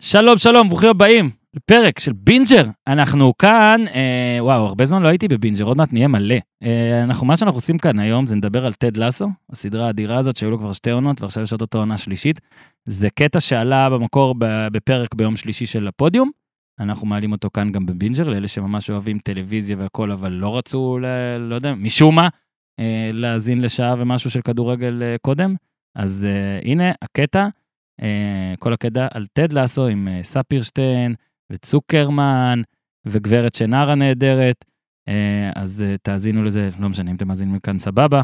שלום שלום, ברוכים הבאים לפרק של בינג'ר. אנחנו כאן, אה, וואו, הרבה זמן לא הייתי בבינג'ר, עוד מעט נהיה מלא. אה, אנחנו, מה שאנחנו עושים כאן היום זה נדבר על טד לאסו, הסדרה האדירה הזאת שהיו לו כבר שתי עונות ועכשיו יש עוד אותו עונה שלישית. זה קטע שעלה במקור בפרק ביום שלישי של הפודיום. אנחנו מעלים אותו כאן גם בבינג'ר, לאלה שממש אוהבים טלוויזיה והכל, אבל לא רצו, ל, לא יודע, משום מה, אה, להאזין לשעה ומשהו של כדורגל אה, קודם. אז אה, הנה הקטע. כל הקטע על טד לאסו עם ספירשטיין וצוקרמן וגברת שנר הנהדרת. אז תאזינו לזה, לא משנה אם אתם מאזינים מכאן סבבה.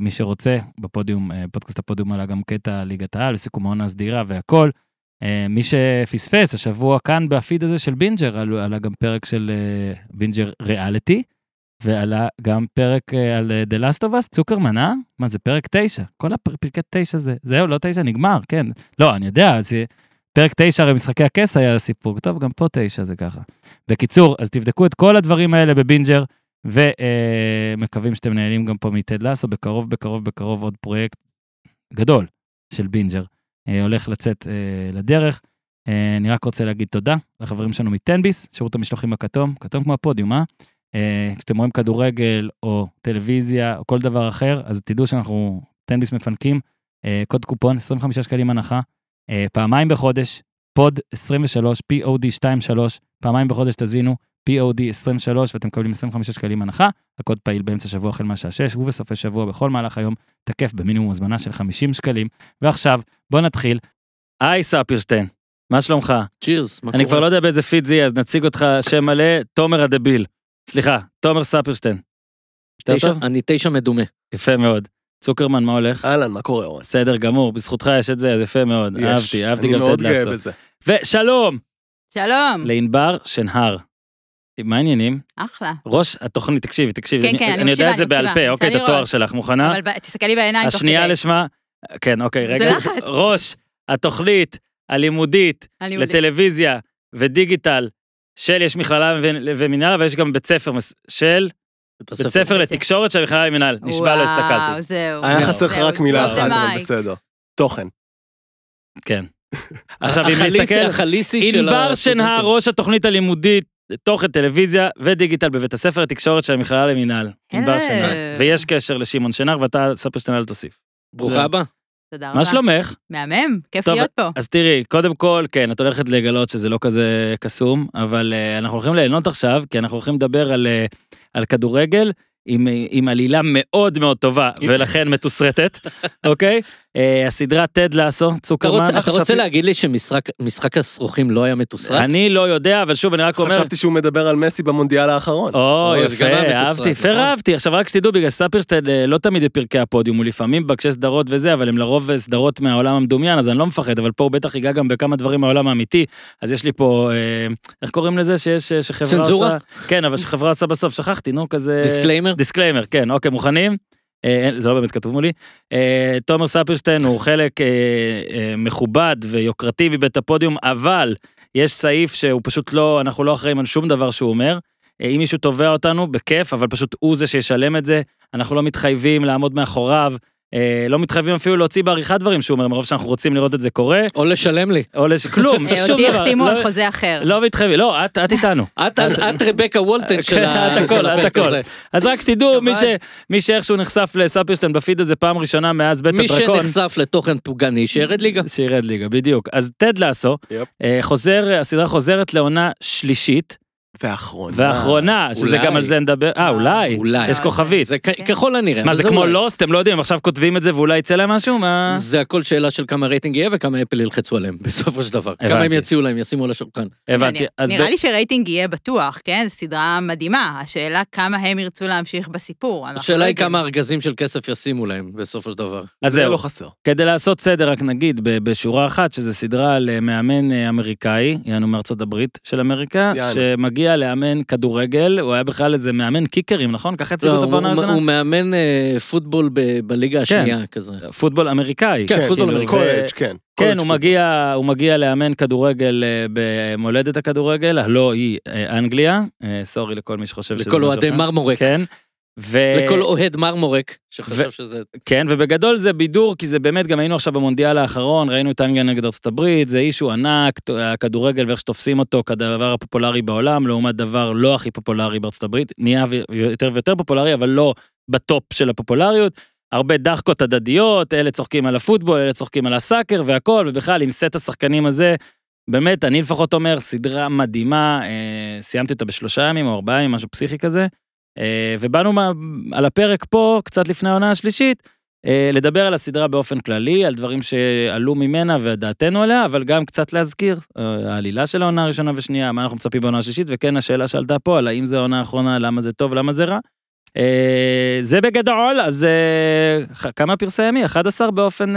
מי שרוצה, בפודיום, פודקאסט הפודיום עלה גם קטע ליגת העל, סיכום העונה הסדירה והכל. אה, מי שפספס, השבוע כאן בפיד הזה של בינג'ר, עלה גם פרק של אה, בינג'ר ריאליטי, ועלה גם פרק אה, על אה, The Last of Us, צוקרמן, אה? מה זה פרק תשע? כל הפרקי תשע זה, זהו, לא תשע, נגמר, כן. לא, אני יודע, זה... פרק תשע, הרי משחקי הכס היה סיפור, טוב, גם פה תשע זה ככה. בקיצור, אז תבדקו את כל הדברים האלה בבינג'ר, ומקווים שאתם נהנים גם פה מטד לאסו, בקרוב, בקרוב, בקרוב עוד פרויקט גדול של בינג'ר אה, הולך לצאת אה, לדרך. אה, אני רק רוצה להגיד תודה לחברים שלנו מתן ביס, שירות המשלוחים הכתום, כתום כמו הפודיום, אה? אה, כשאתם רואים כדורגל או טלוויזיה או כל דבר אחר, אז תדעו שאנחנו, טנביס מפנקים, אה, קוד קופון, 25 שקלים הנחה, אה, פעמיים בחודש, פוד 23, POD 23, פעמיים בחודש תזינו, POD 23, ואתם מקבלים 25 שקלים הנחה, הקוד פעיל באמצע שבוע החל מהשעה 6, ובסופי שבוע בכל מהלך היום, תקף במינימום הזמנה של 50 שקלים. ועכשיו, בוא נתחיל. היי ספירשטיין, מה שלומך? צ'ירס, מה קורה? אני כבר לא יודע באיזה פיד זה יהיה, אז נציג אותך שם מלא, תומר הדביל. סליחה, תומר ספירשטיין. אני תשע מדומה. יפה מאוד. צוקרמן, מה הולך? אהלן, מה קורה אורן? בסדר גמור, בזכותך יש את זה, אז יפה מאוד. יש. אהבתי, אהבתי אני גם מאוד תד גאה לעשות. בזה. ושלום שלום. לענבר שנהר. מה העניינים? אחלה. ראש התוכנית, תקשיבי, תקשיבי. כן, כן, אני אני יודע מקשיבה, את זה אני בעל מקשיבה. פה, אוקיי, את התואר. שלך, מוכנה? אבל תסתכלי בעיניים תוך השנייה. לשמה, כן, אוקיי, רגע. לחץ. ראש התוכנית הלימודית אני. לטלוויזיה ודיגיטל של יש מכללה ו- ומינהל, אבל יש גם בית ספר של בית ספר לתקשורת של מכללה למינהל. נשבע, לא וואו, הסתכלתי. זהו. היה חסר לך רק מילה זה אחת, אבל. בסדר. תוכן. כן. עכשיו, אם נסתכל, החליסי של... ענבר שנהר. ראש התוכנית הלימודית, תוכן טלוויזיה ודיגיטל בבית הספר לתקשורת של המכללה למינהל. ענבר. שנהר. ויש קשר לשמעון שנהר, ואתה ספר שאתה אל תוסיף. ברוכה הבאה. תודה רבה. מה שלומך? מהמם, כיף טוב, להיות פה. אז תראי, קודם כל, כן, את הולכת לגלות שזה לא כזה קסום, אבל uh, אנחנו הולכים ליהנות עכשיו, כי אנחנו הולכים לדבר על, uh, על כדורגל עם, עם עלילה מאוד מאוד טובה, ולכן מתוסרטת, אוקיי? Uh, הסדרה טד לאסו, אתה צוקרמן. רוצה- אתה רוצה להגיד לי שמשחק השרוכים לא היה מתוסרט? אני לא יודע, אבל שוב, אני רק אומר... חשבתי שהוא מדבר על מסי במונדיאל האחרון. או, יפה, היה מתוסרט, אהבתי, יפה נכון? אהבתי. עכשיו רק שתדעו, בגלל ספירשטיין אה, לא תמיד בפרקי הפודיום, הוא לפעמים מבקשי סדרות וזה, אבל הם לרוב אה, סדרות מהעולם המדומיין, אז אני לא מפחד, אבל פה הוא בטח ייגע גם בכמה דברים מהעולם האמיתי. אז יש לי פה, אה, איך קוראים לזה שיש, שחברה צנזורה? עושה... כן, אבל שחברה עושה בסוף, שכחתי, נו, כזה... דיסקליימר? דיסקליימר, כן, אוקיי, מוכנים? אה, זה לא באמת כתוב מולי. אה, תומר ספירשטיין הוא חלק אה, אה, מכובד ויוקרתי מבית הפודיום, אבל יש סעיף שהוא פשוט לא, אנחנו לא אחראים על שום דבר שהוא אומר. אה, אם מישהו תובע אותנו, בכיף, אבל פשוט הוא זה שישלם את זה. אנחנו לא מתחייבים לעמוד מאחוריו, אה, לא מתחייבים אפילו להוציא בעריכת דברים שהוא אומר, מרוב שאנחנו רוצים לראות את זה קורה, או לשלם לי. או לש... כלום, אה, שום אותי דבר. החתימו לא- על חוזה אחר. לא מתחייבים, לא, את, איתנו. את רבקה וולטן של כן, ה- את הכל, של את הפרק הכל. הזה. אז רק שתדעו, מי. מי שאיכשהו נחשף לספירשטיין בפיד הזה פעם ראשונה מאז בית מי הדרקון, שנחשף לתוכן פוגעני שירד ליגה. שירד ליגה, בדיוק. אז טד לאסו. אה, חוזר, הסדרה חוזרת לעונה שלישית, ואחרונה. ואחרונה, שזה אולי. גם על זה נדבר, אה, אולי, אולי. יש כוכבית. זה כ- ככל הנראה. מה, זה כמו אולי. לוסט? אתם לא יודעים, הם עכשיו כותבים את זה ואולי יצא להם משהו? מה? זה הכל שאלה של כמה רייטינג יהיה וכמה אפל ילחצו עליהם בסופו של דבר. כמה הם. יציעו להם, ישימו על השולחן. הבנתי. נראה- אז נראה ב- לי שרייטינג יהיה בטוח, כן? זו סדרה מדהימה. השאלה כמה הם ירצו להמשיך בסיפור. השאלה לא היא. כמה ארגזים של כסף ישימו להם בסופו של דבר. אז זה זהו. לא חסר. כדי לעשות סדר, רק נגיד בשורה אחת, שזה סדרה על אה, מאמן אה, אמריקאי, יענו מארצות הברית של אמריקה. שמגיע מגיע לאמן כדורגל, הוא היה בכלל איזה מאמן קיקרים, נכון? ככה הציגו לא, אותו הוא- בעונה הראשונה? הוא מאמן אה, פוטבול ב- בליגה השנייה כזה. פוטבול אמריקאי. כן, פוטבול כאילו, אמריקאי. ו- קולג', כן. כן, הוא. מגיע, הוא מגיע לאמן כדורגל אה, במולדת הכדורגל, הלא היא אה, אנגליה, סורי לכל מי שחושב שזה לכל משהו אוהדי אחר. מרמורק. כן. ו... לכל אוהד מרמורק שחושב ו- שזה... כן, ובגדול זה בידור, כי זה באמת, גם היינו עכשיו במונדיאל האחרון, ראינו את אנגליה נגד הברית, זה issue ענק, הכדורגל ואיך שתופסים אותו כדבר הפופולרי בעולם, לעומת דבר לא הכי פופולרי הברית, נהיה יותר ויותר פופולרי, אבל לא בטופ של הפופולריות. הרבה דחקות הדדיות, אלה צוחקים על הפוטבול, אלה צוחקים על ה soccer והכל, ובכלל עם סט השחקנים הזה, באמת, אני לפחות אומר, סדרה מדהימה, אה, סיימתי אותה בשלושה ימים או ארבעה ימים, משהו פסיכי כזה. אה, ובאנו מה, על הפרק פה, קצת לפני העונה השלישית, אה, לדבר על הסדרה באופן כללי, על דברים שעלו ממנה ודעתנו עליה, אבל גם קצת להזכיר, אה, העלילה של העונה הראשונה ושנייה, מה אנחנו מצפים בעונה השלישית, וכן השאלה שעלתה פה, על האם זו העונה האחרונה, למה זה טוב, למה זה רע. זה בגדול, אז כמה פרסי ימי? 11 באופן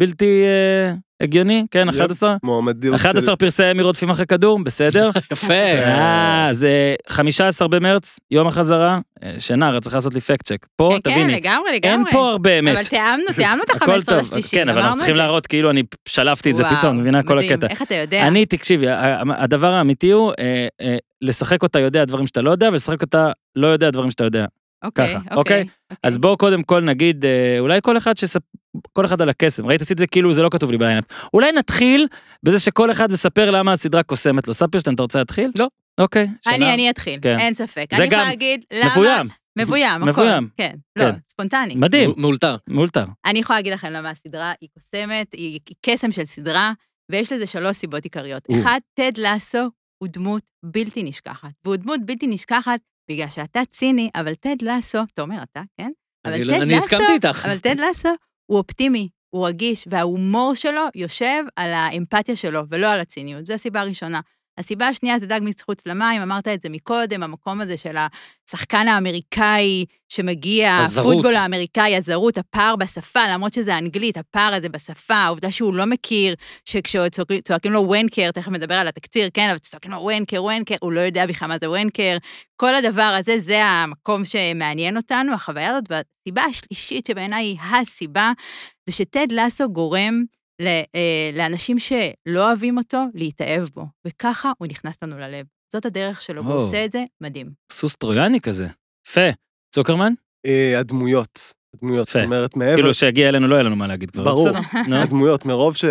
בלתי אה, הגיוני? כן, יפ. 11? מועמדיות. 11 פרסי ימי רודפים אחרי כדור, בסדר? יפה. אה, זה 15 במרץ, יום החזרה. אה, שנער, צריך לעשות לי פקט צ'ק. פה, כן, כן, תביני, לגמרי, אין לגמרי. פה הרבה אמת. אבל תיאמנו, תיאמנו את הכל ה-15 טוב, לשלישי, כן, אבל אנחנו צריכים. להראות כאילו אני שלפתי את זה פתאום, מבינה כל הקטע. איך אתה יודע? אני, תקשיבי, הדבר האמיתי הוא אה, אה, לשחק אותה יודע דברים שאתה לא יודע, ולשחק אותה לא יודע דברים שאתה יודע. אוקיי, ככה, אוקיי. אוקיי? אז בואו קודם כל נגיד, אה, אולי כל אחד שספ... כל אחד על הקסם, ראית עשית את זה כאילו זה לא כתוב לי בליינאפ. אולי נתחיל בזה שכל אחד מספר למה הסדרה קוסמת לו. ספירשטיין, אתה רוצה להתחיל? לא. אוקיי, שנה. אני, אני אתחיל, כן. אין ספק. זה אני גם להגיד למה... מבוים, מבוים, הכל. מבוים. כן, לא, כן. ספונטני. מדהים, מאולתר. מאולתר. אני יכולה להגיד לכם למה הסדרה היא קוסמת, היא קסם של סדרה, ויש לזה שלוש סיבות עיקריות. אחד, טד לסו הוא דמות בלתי נשכחת. והוא דמות בלתי נשכחת בגלל שאתה ציני, אבל טד לסו, אתה אומר אתה, כן? אבל אני לא- אני הסכמתי איתך. אבל טד לסו הוא אופטימי, הוא רגיש, וההומור שלו יושב על האמפתיה שלו, ולא על הציניות. זו הסיבה הראשונה. הסיבה השנייה זה דג מחוץ למים, אמרת את זה מקודם, המקום הזה של השחקן האמריקאי שמגיע, הזרות. הפוטבול האמריקאי, הזרות, הפער בשפה, למרות שזה אנגלית, הפער הזה בשפה, העובדה שהוא לא מכיר, שכשצועקים לו ונקר, תכף נדבר על התקציר, כן, אבל צועקים לו ונקר, ונקר, הוא לא יודע בכלל מה זה ונקר. כל הדבר הזה, זה המקום שמעניין אותנו, החוויה הזאת. והסיבה השלישית, שבעיניי היא הסיבה, זה שטד לסו גורם לאנשים שלא אוהבים אותו להתאהב בו, וככה הוא נכנס לנו ללב. זאת הדרך שלו, והוא. עושה את זה מדהים. סוס טרויאני כזה. יפה. צוקרמן? אה, הדמויות. הדמויות, זאת. אומרת, מעבר... כאילו שהגיע אלינו לא יהיה לנו מה להגיד כבר. ברור. הדמויות, מרוב ש...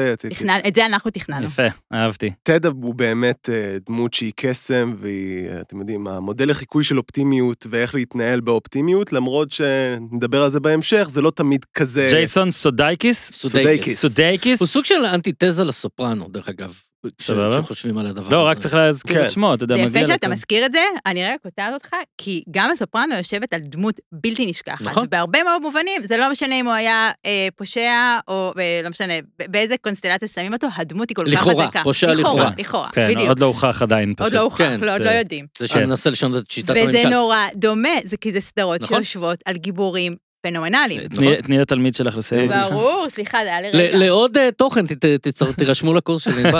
את זה אנחנו תכננו. יפה, אהבתי. טד הוא באמת אה, דמות שהיא קסם, והיא, אה, אתם יודעים, המודל לחיקוי של אופטימיות ואיך להתנהל באופטימיות, למרות שנדבר על זה בהמשך, זה לא תמיד כזה... ג'ייסון סודייקיס? סודייקיס. סודייקיס? הוא סוג של אנטיתזה לסופרנו, דרך אגב. סבבה. כשחושבים על הדבר הזה. לא, רק צריך להזכיר כן. את שמו, אתה יודע, זה מגיע יפה שאתה. מזכיר את זה, אני רגע קוטעת אותך, כי גם הסופרנו יושבת על דמות בלתי נשכחת. נכון. בהרבה מאוד מובנים, זה לא משנה אם הוא היה אה, פושע, או אה, לא משנה, באיזה קונסטלציה שמים אותו, הדמות היא כל כך לכאורה, חזקה. פושע לכאורה. לכאורה, כן, בדיוק. עוד לא הוכח עדיין עוד פשוט. לא הוכח, כן, לא, עוד זה- לא יודעים. זה. שמנסה לשנות את שיטת וזה הממשל. נורא דומה, זה כי זה סדרות נכון. שיושבות על גיבורים פנומנליים. תני- תני לתלמיד שלך לסיים. ברור, סליחה, זה היה ל- לרגע. לעוד אה, תוכן, תירשמו לקורס שלי.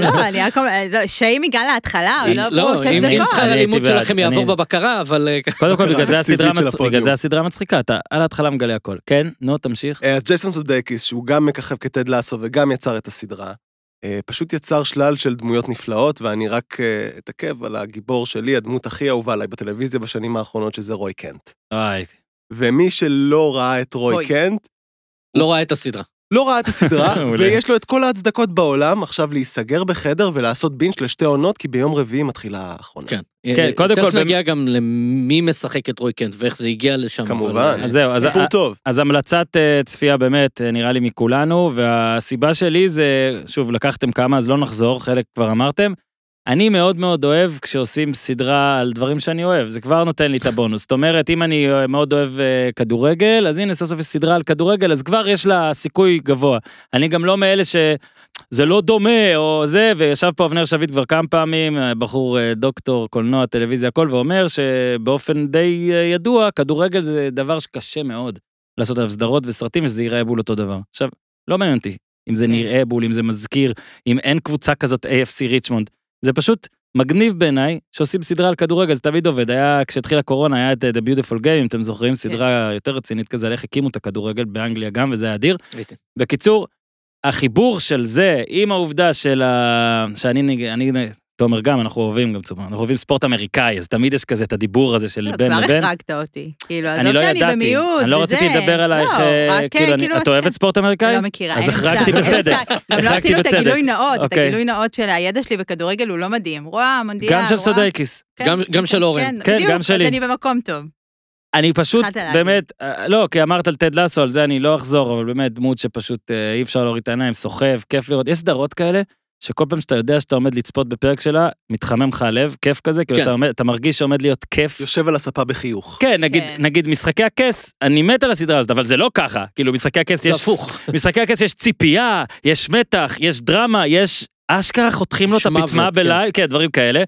לא, אני רק אומרת, לא, שיימי גל ההתחלה, עוד לא לא, עברו שש אם אם דקות. שכר הלימוד שלכם יעבור בבקרה, אבל... אה, קודם כל, בגלל זה הסדרה מצחיקה, אתה על ההתחלה מגלה הכל. כן, נו, תמשיך. אה, אז ג'ייסון סודייקיס, שהוא גם מככב כטד לסו וגם יצר את הסדרה, אה, פשוט יצר שלל של דמויות נפלאות, ואני רק אה, אתעכב על הגיבור שלי, הדמות הכי אהובה עליי בטלוויזיה בשנים האחרונות, שזה רוי קנט. וואי, ומי שלא ראה את רוי רוי. קנט, לא ראה את הסדרה. לא ראה את הסדרה, מעולה. ויש לו את כל ההצדקות בעולם עכשיו להיסגר בחדר ולעשות בינץ' לשתי עונות, כי ביום רביעי מתחילה האחרונה. כן. כן, אה, קודם כל, תכף נגיע גם למי משחק את רוי קנט ואיך זה הגיע לשם. כמובן. אבל, אז זהו, אז סיפור טוב. אז המלצת אה, צפייה באמת, אה, נראה לי מכולנו, והסיבה שלי זה, שוב, לקחתם כמה, אז לא נחזור, חלק כבר אמרתם. אני מאוד מאוד אוהב כשעושים סדרה על דברים שאני אוהב, זה כבר נותן לי את הבונוס. זאת אומרת, אם אני אה, מאוד אוהב אה, כדורגל, אז הנה סוף סוף יש סדרה על כדורגל, אז כבר יש לה סיכוי גבוה. אני גם לא מאלה שזה לא דומה, או זה, וישב פה אבנר שביט כבר כמה פעמים, אה, בחור דוקטור, קולנוע, טלוויזיה, הכל, ואומר שבאופן די ידוע, כדורגל זה דבר שקשה מאוד. לעשות עליו סדרות וסרטים ושזה ייראה בול אותו דבר. עכשיו, לא מעניין אותי אם זה נראה בול, אם זה מזכיר, אם אין קבוצה כזאת AFC ריצ'מונד. זה פשוט מגניב בעיניי, שעושים סדרה על כדורגל, זה תמיד עובד. היה, כשהתחילה הקורונה, היה את אה, The Beautiful Game, אם אתם זוכרים, סדרה יותר רצינית כזה, על איך הקימו את הכדורגל באנגליה גם, וזה היה אדיר. בקיצור, החיבור של זה עם העובדה של ה... שאני, אני, תומר גם, אנחנו אוהבים גם צופר, אנחנו אוהבים ספורט אמריקאי, אז תמיד יש כזה את הדיבור הזה של לא, בין כבר לבין. החרגת אותי. כאילו, אני עזוב לא שאני ידעתי, במיעוט, אני לא וזה. רציתי לדבר עלייך, לא, אה, רק, כאילו, אני- כאילו, את אוהבת ספורט אמריקאי? לא מכירה, אז החרגתי בצדק. גם לא עשינו את. הגילוי נאות, את אוקיי. הגילוי נאות של הידע שלי בכדורגל הוא לא מדהים. רואה, מונדיאל, גם של. סודייקיס. כן, גם- של אורן. כן, כן, בדיוק, גם שלי. אז אני במקום טוב. אני פשוט. באמת, אה, לא, כי אמרת על טד לסו, על זה אני לא אחזור, אבל באמת דמות שפשוט אה, אי אפשר להוריד את העיניים, סוחב, כיף לראות. יש סדרות כאלה, שכל פעם שאתה יודע שאתה עומד לצפות בפרק שלה, מתחמם לך הלב, כיף כזה, כאילו כן. אתה עומד- אתה מרגיש שעומד להיות כיף. יושב על הספה בחיוך. כן, נגיד, כן. נגיד משחקי הכס, אני מת על הסדרה הזאת, אבל זה לא ככה. כאילו, משחקי הכס זה יש... הפוך. משחקי הכס יש ציפייה, יש מתח, יש דרמה, יש... אשכרה חותכים לו את הפטמה כן. בלייב, כן, דברים כאלה.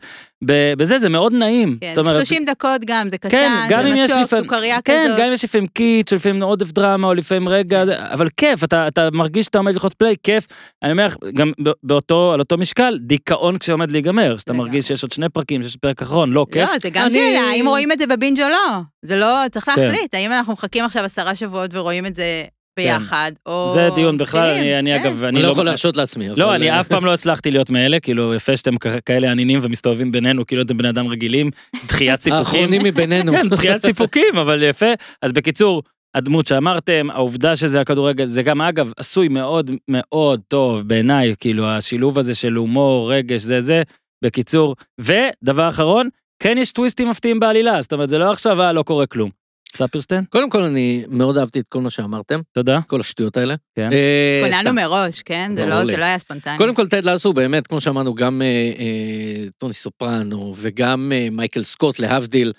ב- בזה זה מאוד נעים. כן, זאת אומרת, 30 דקות גם, זה כן, קטן, גם זה אם יש מתוק, סוכריה כן, כזאת. גם אם יש לפעמים קיץ', לפעמים עודף דרמה, או לפעמים רגע, זה- אבל כיף, אתה, אתה מרגיש שאתה עומד ללחוץ פליי, כיף. אני אומר לך, גם ב- באותו, על אותו משקל, דיכאון כשעומד להיגמר, שאתה לגמרי. מרגיש שיש עוד שני פרקים, שיש פרק אחרון, לא כיף. לא, זה גם אני- שאלה, האם רואים את זה בבינג' או לא. זה לא, צריך כן. להחליט, האם אנחנו מחכים עכשיו עשרה שבועות ורואים את זה ביחד, או... זה דיון בכלל, אני, אני כן. אגב, אני אני לא לא... יכול להרשות לעצמי. אבל- לא, אני אף פעם לא הצלחתי להיות מאלה, כאילו, יפה שאתם כאלה ענינים ומסתובבים בינינו, כאילו אתם בני אדם רגילים, דחיית סיפוקים. האחרונים מביננו. כן, דחיית סיפוקים, אבל יפה. אז בקיצור, הדמות שאמרתם, העובדה שזה הכדורגל, זה גם אגב עשוי מאוד מאוד טוב בעיניי, כאילו השילוב הזה של הומור, רגש, זה זה. בקיצור, ודבר אחרון, כן יש טוויסטים מפתיעים בעלילה, זאת אומרת, זה לא עכשיו, אה, לא קורה כלום. ספירשטיין, קודם כל, אני מאוד אהבתי את כל מה שאמרתם, תודה. כל השטויות האלה. כן. אה, כוננו סתם. מראש, כן? זה לא-. זה לא היה ספונטני. קודם כל, טד הוא באמת, כמו שאמרנו, גם אה, אה, טוני סופרנו וגם אה, מייקל סקוט, להבדיל,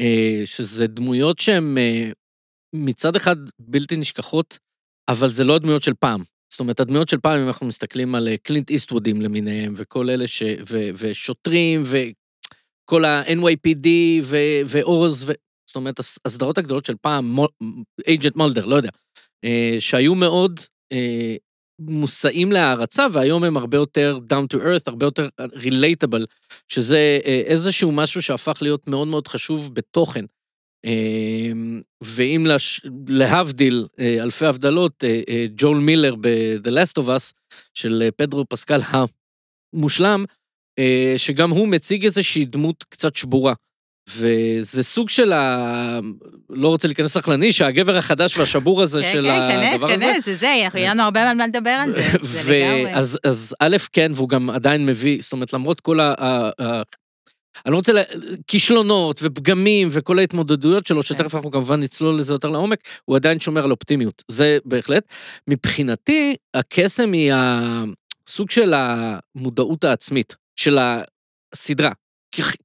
אה, שזה דמויות שהן אה, מצד אחד בלתי נשכחות, אבל זה לא הדמויות של פעם. זאת אומרת, הדמויות של פעם, אם אנחנו מסתכלים על אה, קלינט איסטוודים למיניהם, וכל אלה ש... ו, ושוטרים, וכל ה-NYPD ו- ואורז, ו... זאת אומרת, הס- הסדרות הגדולות של פעם, אייג'נט מולדר, לא יודע, אה, שהיו מאוד אה, מושאים להערצה, והיום הם הרבה יותר down to earth, הרבה יותר relatable, שזה אה, איזשהו משהו שהפך להיות מאוד מאוד חשוב בתוכן. ואם לש... להבדיל אלפי הבדלות, ג'ול מילר ב-The Last of Us של פדרו פסקל המושלם, שגם הוא מציג איזושהי דמות קצת שבורה. וזה סוג של ה... לא רוצה להיכנס לך לנישה, הגבר החדש והשבור הזה כן, של כן, הדבר כנס, הזה. כנס, זה זה, יהיה לנו הרבה על מה לדבר על זה. זה לגמרי. אז א', כן, והוא גם עדיין מביא, זאת אומרת, למרות כל ה... אני לא רוצה, לה- כישלונות ופגמים וכל ההתמודדויות שלו, שתכף אנחנו כמובן נצלול לזה יותר לעומק, הוא עדיין שומר על אופטימיות. זה בהחלט. מבחינתי, הקסם היא הסוג של המודעות העצמית, של הסדרה,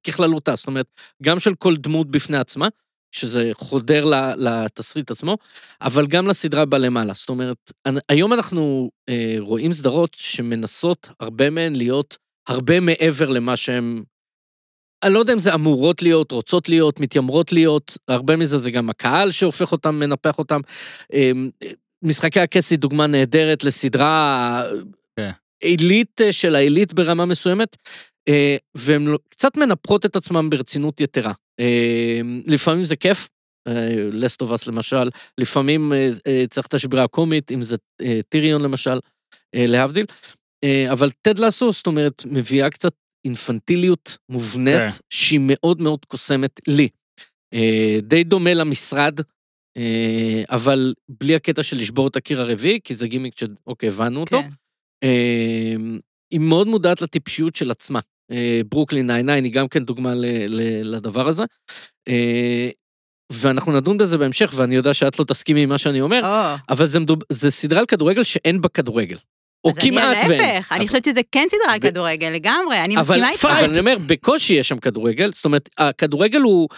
ככללותה. זאת אומרת, גם של כל דמות בפני עצמה, שזה חודר לתסריט עצמו, אבל גם לסדרה בלמעלה. זאת אומרת, היום אנחנו אה, רואים סדרות שמנסות, הרבה מהן להיות הרבה מעבר למה שהן... אני לא יודע אם זה אמורות להיות, רוצות להיות, מתיימרות להיות, הרבה מזה זה גם הקהל שהופך אותם, מנפח אותם. אה, משחקי הכס היא דוגמה נהדרת לסדרה כן. עילית אה, של העילית ברמה מסוימת, אה, והן לא- קצת מנפחות את עצמם ברצינות יתרה. אה, לפעמים זה כיף, לסטובס למשל, לפעמים אה, אה, צריך את השבירה הקומית, אם זה אה, טיריון למשל, אה, להבדיל, אה, אבל טד לסו, זאת אומרת, מביאה קצת אינפנטיליות מובנית, כן. שהיא מאוד מאוד קוסמת לי. אה, די דומה למשרד, אה, אבל בלי הקטע של לשבור את הקיר הרביעי, כי זה גימיק שאוקיי, הבנו אותו. כן. אה, היא מאוד מודעת לטיפשיות של עצמה. אה, ברוקלין 99 היא גם כן דוגמה ל, ל, לדבר הזה. אה, ואנחנו נדון בזה בהמשך, ואני יודע שאת לא תסכימי עם מה שאני אומר, או, אבל זה, מדוב, זה סדרה על כדורגל שאין בה כדורגל. או אז אני כמעט ואין. להפך, אני חושבת שזה כן סדרה על ב- כדורגל, לגמרי, אני אבל, מסכימה איתך. אבל אני אומר, בקושי יש שם כדורגל, זאת אומרת, הכדורגל הוא,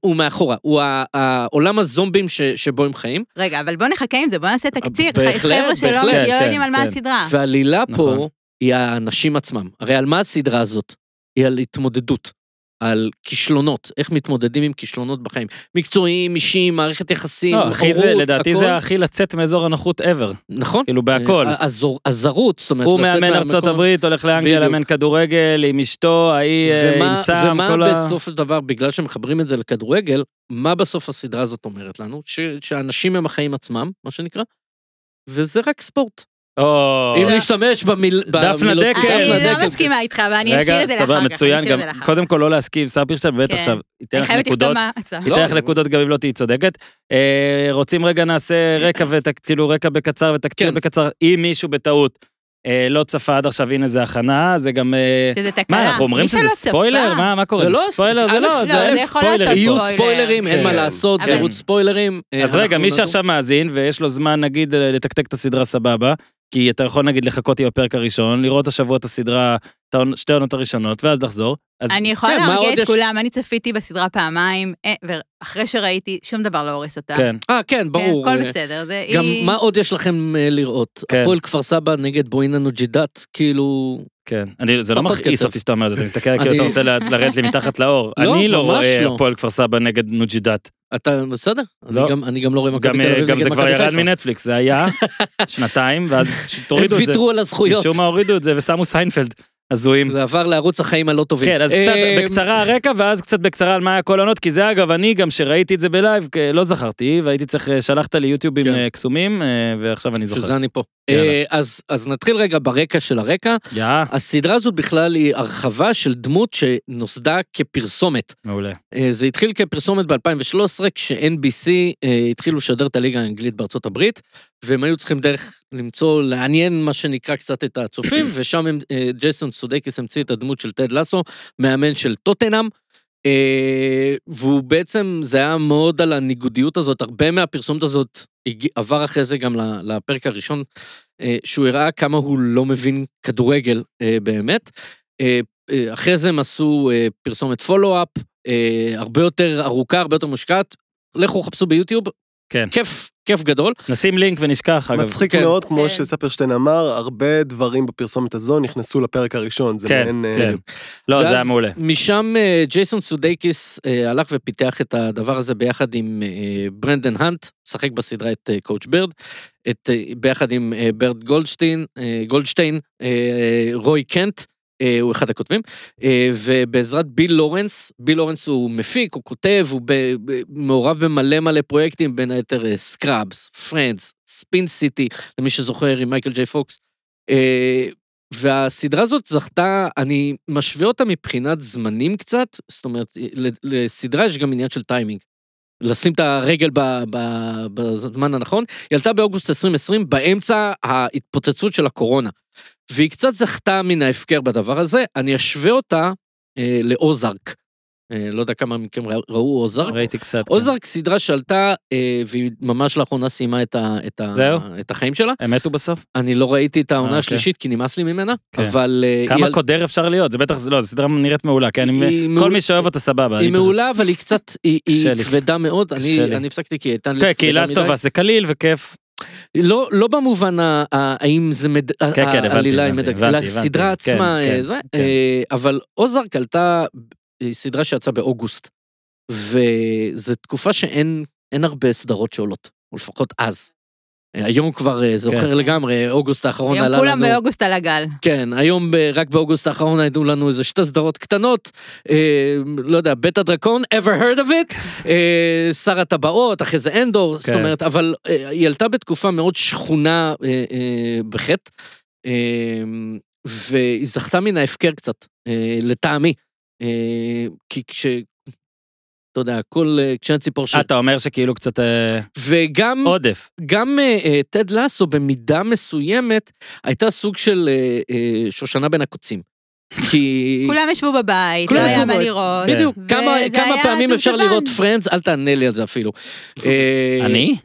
הוא מאחורה, הוא העולם הזומבים ש, שבו הם חיים, רגע, אבל בוא נחכה עם זה, בוא נעשה תקציר. בהחלט, חבר'ה שלא לא כן, יודעים על מה כן. הסדרה. והעלילה נכון. פה היא האנשים עצמם. הרי על מה הסדרה הזאת? היא על התמודדות. על כישלונות, איך מתמודדים עם כישלונות בחיים. מקצועיים, אישיים, מערכת יחסים, לא, אחי, זה, לדעתי הכל. זה הכי לצאת מאזור הנוחות ever. נכון. כאילו בהכל. אה, הזור- הזרות, זאת אומרת, הוא מאמן ארצות הברית, הולך לאנגליה. לאמן כדורגל עם אשתו, ההיא אה, ומה, עם סם, ומה כל ה... בסוף של דבר, בגלל שמחברים את זה לכדורגל, מה בסוף הסדרה הזאת אומרת לנו? ש, שאנשים הם החיים עצמם, מה שנקרא, וזה רק ספורט. אם להשתמש במיל... דפנה דקל. אני לא. מסכימה איתך, אבל אני אשאיר רגע, את זה לאחר כך. סבבה, אני מצוין, גם. קודם כל לא להסכים, סער פירשטיין, באמת כן. עכשיו, ייתן לך נקודות. ייתן לך לא. נקודות גם אם לא תהיי צודקת. אה, רוצים רגע נעשה רקע. כאילו רקע בקצר ותקציר כן. בקצר, אם מישהו בטעות אה, לא צפה עד עכשיו, הנה זה הכנה, זה גם... אה, שזה תקלה. מה, אנחנו אומרים שזה ספוילר? מה מה קורה? זה לא- ספוילר? זה לא, לא, זה יכול לעשות ספוילרים. יהיו ספוילר. ספוילרים, אין מה כן. לעשות, זה ערוץ ספוילרים. אה, אז רגע, מי שעכשיו מאזין ויש לו זמן נגיד לתקתק את הסדרה סבבה, כי אתה יכול נגיד לחכות עם הפרק הראשון, לראות השבוע את הסדרה, שתי העונות הראשונות, ואז לחזור. אז אני יכולה כן, להרגיע את יש? כולם, אני צפיתי בסדרה פעמיים, אה, ואחרי שראיתי, שום דבר לא הורס אותה. כן, אה, כן, ברור. הכל אה, בסדר. זה גם היא- מה עוד יש לכם אה, לראות? כן. הפועל כפר סבא נגד בואינה נוג'ידת, כאילו... כן. אני, זה לא מכעיס. אותי שאתה אומר את זה, אתה מסתכל כאילו אתה רוצה לרדת לי מתחת לאור. לא, אני לא רואה לא. הפועל כפר סבא נגד נוג'ידת. אתה בסדר? לא. אני גם- אני גם לא רואה מכבי תל אביב גם זה כבר ירד. מנטפליקס, זה היה שנתיים, ואז הם תורידו את זה. ויתרו על הזכויות. משום מה הורידו את זה ושמו סיינפלד. הזויים. זה עבר לערוץ החיים הלא טובים. כן, אז קצת אה, בקצרה הרקע, ואז קצת בקצרה על מה היה כל העונות, כי זה אגב, אני גם שראיתי את זה ב live, לא זכרתי, והייתי צריך, אה, שלחת לי יוטיובים כן. אה, קסומים, אה, ועכשיו אני זוכר. שזה אני פה. אז אז נתחיל רגע ברקע של הרקע. הסדרה הזאת בכלל היא הרחבה של דמות שנוסדה כפרסומת. מעולה. זה התחיל כפרסומת ב-2013, כש-NBC התחילו לשדר את הליגה האנגלית בארצות הברית, והם היו צריכים דרך למצוא, לעניין מה שנקרא קצת את הצופים, ושם הם, ג'ייסון סודקיס המציא את הדמות של טד לסו, מאמן של טוטנאם. אה, והוא בעצם, זה היה מאוד על הניגודיות הזאת, הרבה מהפרסומת הזאת עבר אחרי זה גם לפרק הראשון, אה, שהוא הראה כמה הוא לא מבין כדורגל אה, באמת. אחרי זה הם עשו פרסומת follow-up, הרבה יותר ארוכה, הרבה יותר מושקעת. לכו חפשו ביוטיוב, כן. כיף, כיף גדול. נשים לינק ונשכח, אגב. מצחיק כן. מאוד, כמו כן. שספרשטיין אמר, הרבה דברים בפרסומת הזו נכנסו לפרק הראשון. זה כן, מעין... אה, כן. לא, זה היה מעולה. משם אה, ג'ייסון סודייקיס אה, הלך ופיתח את הדבר הזה ביחד עם ברנדן האנט, משחק בסדרה את Coach Beard, את, אה, ביחד עם ברט גולדשטיין, גולדשטיין, רוי קנט, הוא אחד הכותבים, אה, ובעזרת ביל לורנס, ביל לורנס הוא מפיק, הוא כותב, הוא מעורב במלא מלא פרויקטים, בין היתר סקראבס, פרנדס, ספין סיטי, למי שזוכר עם מייקל ג'יי פוקס. אה, והסדרה הזאת זכתה, אני משווה אותה מבחינת זמנים קצת, זאת אומרת, לסדרה יש גם עניין של טיימינג. לשים את הרגל בזמן הנכון. היא עלתה באוגוסט 2020, באמצע ההתפוצצות של הקורונה. והיא קצת זכתה מן ההפקר בדבר הזה, אני אשווה אותה אה, לאוזארק. אה, לא יודע כמה מכם ראו- אוזארק. ראיתי קצת. כן. אוזארק סדרה שעלתה, אה, והיא ממש לאחרונה סיימה את, ה, את, ה, זהו? את החיים שלה. הם מתו בסוף? אני לא ראיתי את העונה אה, השלישית, כי נמאס לי ממנה, כן. אבל... אה, היא כמה על- קודר אפשר להיות? זה בטח, לא, זו סדרה נראית מעולה, כן? היא אני- כל מעולה- מי שאוהב אותה סבבה. היא אני פשוט- מעולה, אבל היא קצת, היא, היא. כבדה מאוד, אני. אני הפסקתי כי הייתה לי כן, כי מדי. אס זה קליל וכיף. לא, לא במובן ה- ה- האם זה מד... כן, כן, הבנתי, העלילה היא הבנתי, מדכאת, הבנתי, אלא הבנתי. הסדרה כן, עצמה, כן, אה, זה, כן. אה, אבל אוזארק עלתה, היא סדרה שיצאה באוגוסט, וזו תקופה שאין אין הרבה סדרות שעולות, או לפחות אז. היום כבר אה, זה כן. אחר לגמרי, אוגוסט האחרון היום עלה כולם לנו... באוגוסט על הגל. כן, היום ב- רק באוגוסט האחרון היו לנו איזה שתי סדרות קטנות, אה, לא יודע, בית הדרקון, ever heard of it, אה, שר הטבעות, אחרי זה אנדור, זאת כן. אומרת, אבל אה, היא עלתה בתקופה מאוד שכונה אה, אה, בחטא, אה, והיא זכתה מן ההפקר קצת, אה, לטעמי, אה, כי כש... אתה יודע, כל... אה, כשאין ציפור ש... אתה אומר שכאילו קצת אה, וגם... עודף. גם אה, אה, טד לסו במידה מסוימת הייתה סוג של אה, אה, שושנה בין הקוצים. כי... כולם ישבו בבית, כולם לא היה מה. לראות. בדיוק, וזה כמה, פעמים אפשר. לראות פרנדס, אל תענה לי על זה אפילו. אה, אני?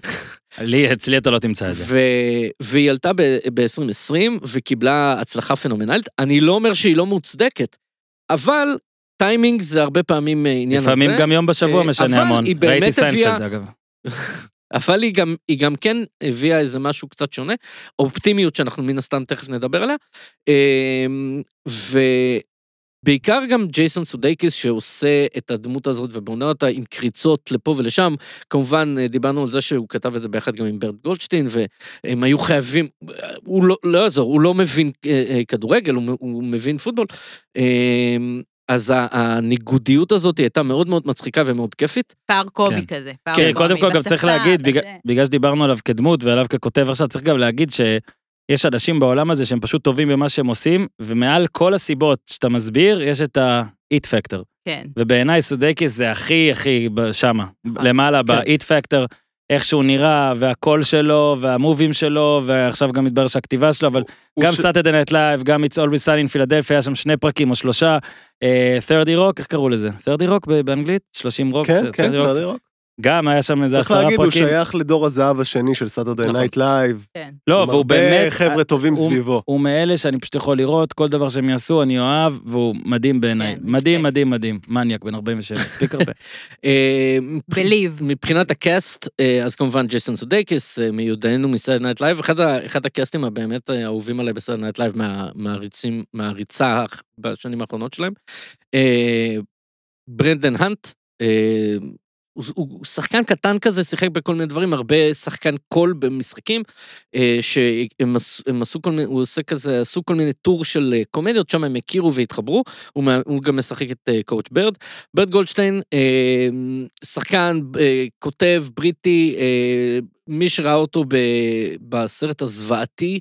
לי, אצלי אתה לא תמצא את זה. ו- והיא עלתה ב-2020 וקיבלה הצלחה פנומנלית. אני לא אומר שהיא לא מוצדקת, אבל טיימינג זה הרבה פעמים אה, עניין הזה. לפעמים גם יום בשבוע אה, משנה המון. ראיתי סיינפלד אגב. אבל היא גם, היא גם כן הביאה איזה משהו קצת שונה, אופטימיות שאנחנו מן הסתם תכף נדבר עליה. אמ, בעיקר גם ג'ייסון סודייקיס שעושה את הדמות הזאת ובונה אותה עם קריצות לפה ולשם. כמובן, אה, דיברנו על זה שהוא כתב את זה ביחד גם עם ברט גולדשטיין, והם היו חייבים, הוא לא, לא יעזור, הוא לא מבין כדורגל, הוא, הוא מבין פוטבול. אז הניגודיות הזאת הייתה מאוד מאוד מצחיקה ומאוד כיפית. פער קובי כן. כזה. פער כן, קודם כל גם צריך להגיד, בגלל-. בגלל שדיברנו עליו כדמות ועליו ככותב עכשיו, צריך גם להגיד שיש אנשים בעולם הזה שהם פשוט טובים במה שהם עושים, ומעל כל הסיבות שאתה מסביר, יש את ה-it factor. כן. ובעיניי סודייקיס זה הכי הכי שמה, למעלה כן. ב-it factor, איך שהוא נראה, והקול שלו, וה moves שלו, ועכשיו גם מתברר שהכתיבה שלו, אבל הוא גם Saturday Night Live, גם It's Always Sunny in Philadelphia, היה שם שני פרקים או שלושה, אה, 30 רוק, איך קראו לזה? 30 רוק באנגלית? 30 רוק? כן, 30 כן, Rock? Thirty Rock. גם היה שם איזה צריך עשרה להגיד, הוא פרקים. שייך לדור הזהב השני של Saturday. Night Live. כן. לא, והוא הרבה באמת, חבר'ה טובים הוא- סביבו. הוא מאלה שאני פשוט יכול לראות, כל דבר שהם יעשו אני אוהב, והוא מדהים בעיניי. כן, מדהים. מדהים, מדהים. מניאק, בן 47, הספיק הרבה. אה, בליב. מבחינת ה cast, אה, אז כמובן ג'ייסון סודייקיס, אה, מיודענו מ Saturday Night Live, אחד, ה castים הבאמת אה, אהובים עליי ב Saturday Night Live מהריצה בשנים האחרונות שלהם. אה, ברנדן האנט, אה, הוא, הוא שחקן קטן כזה, שיחק בכל מיני דברים, הרבה שחקן קול במשחקים, אה, שהם עשו- כל מיני, הוא עושה כזה, עשו כל מיני טור של אה, קומדיות, שם הם הכירו והתחברו, הוא, הוא גם משחק את coach Beard. ברד גולדשטיין, שחקן, אה, כותב, בריטי, מי שראה אותו ב, בסרט הזוועתי,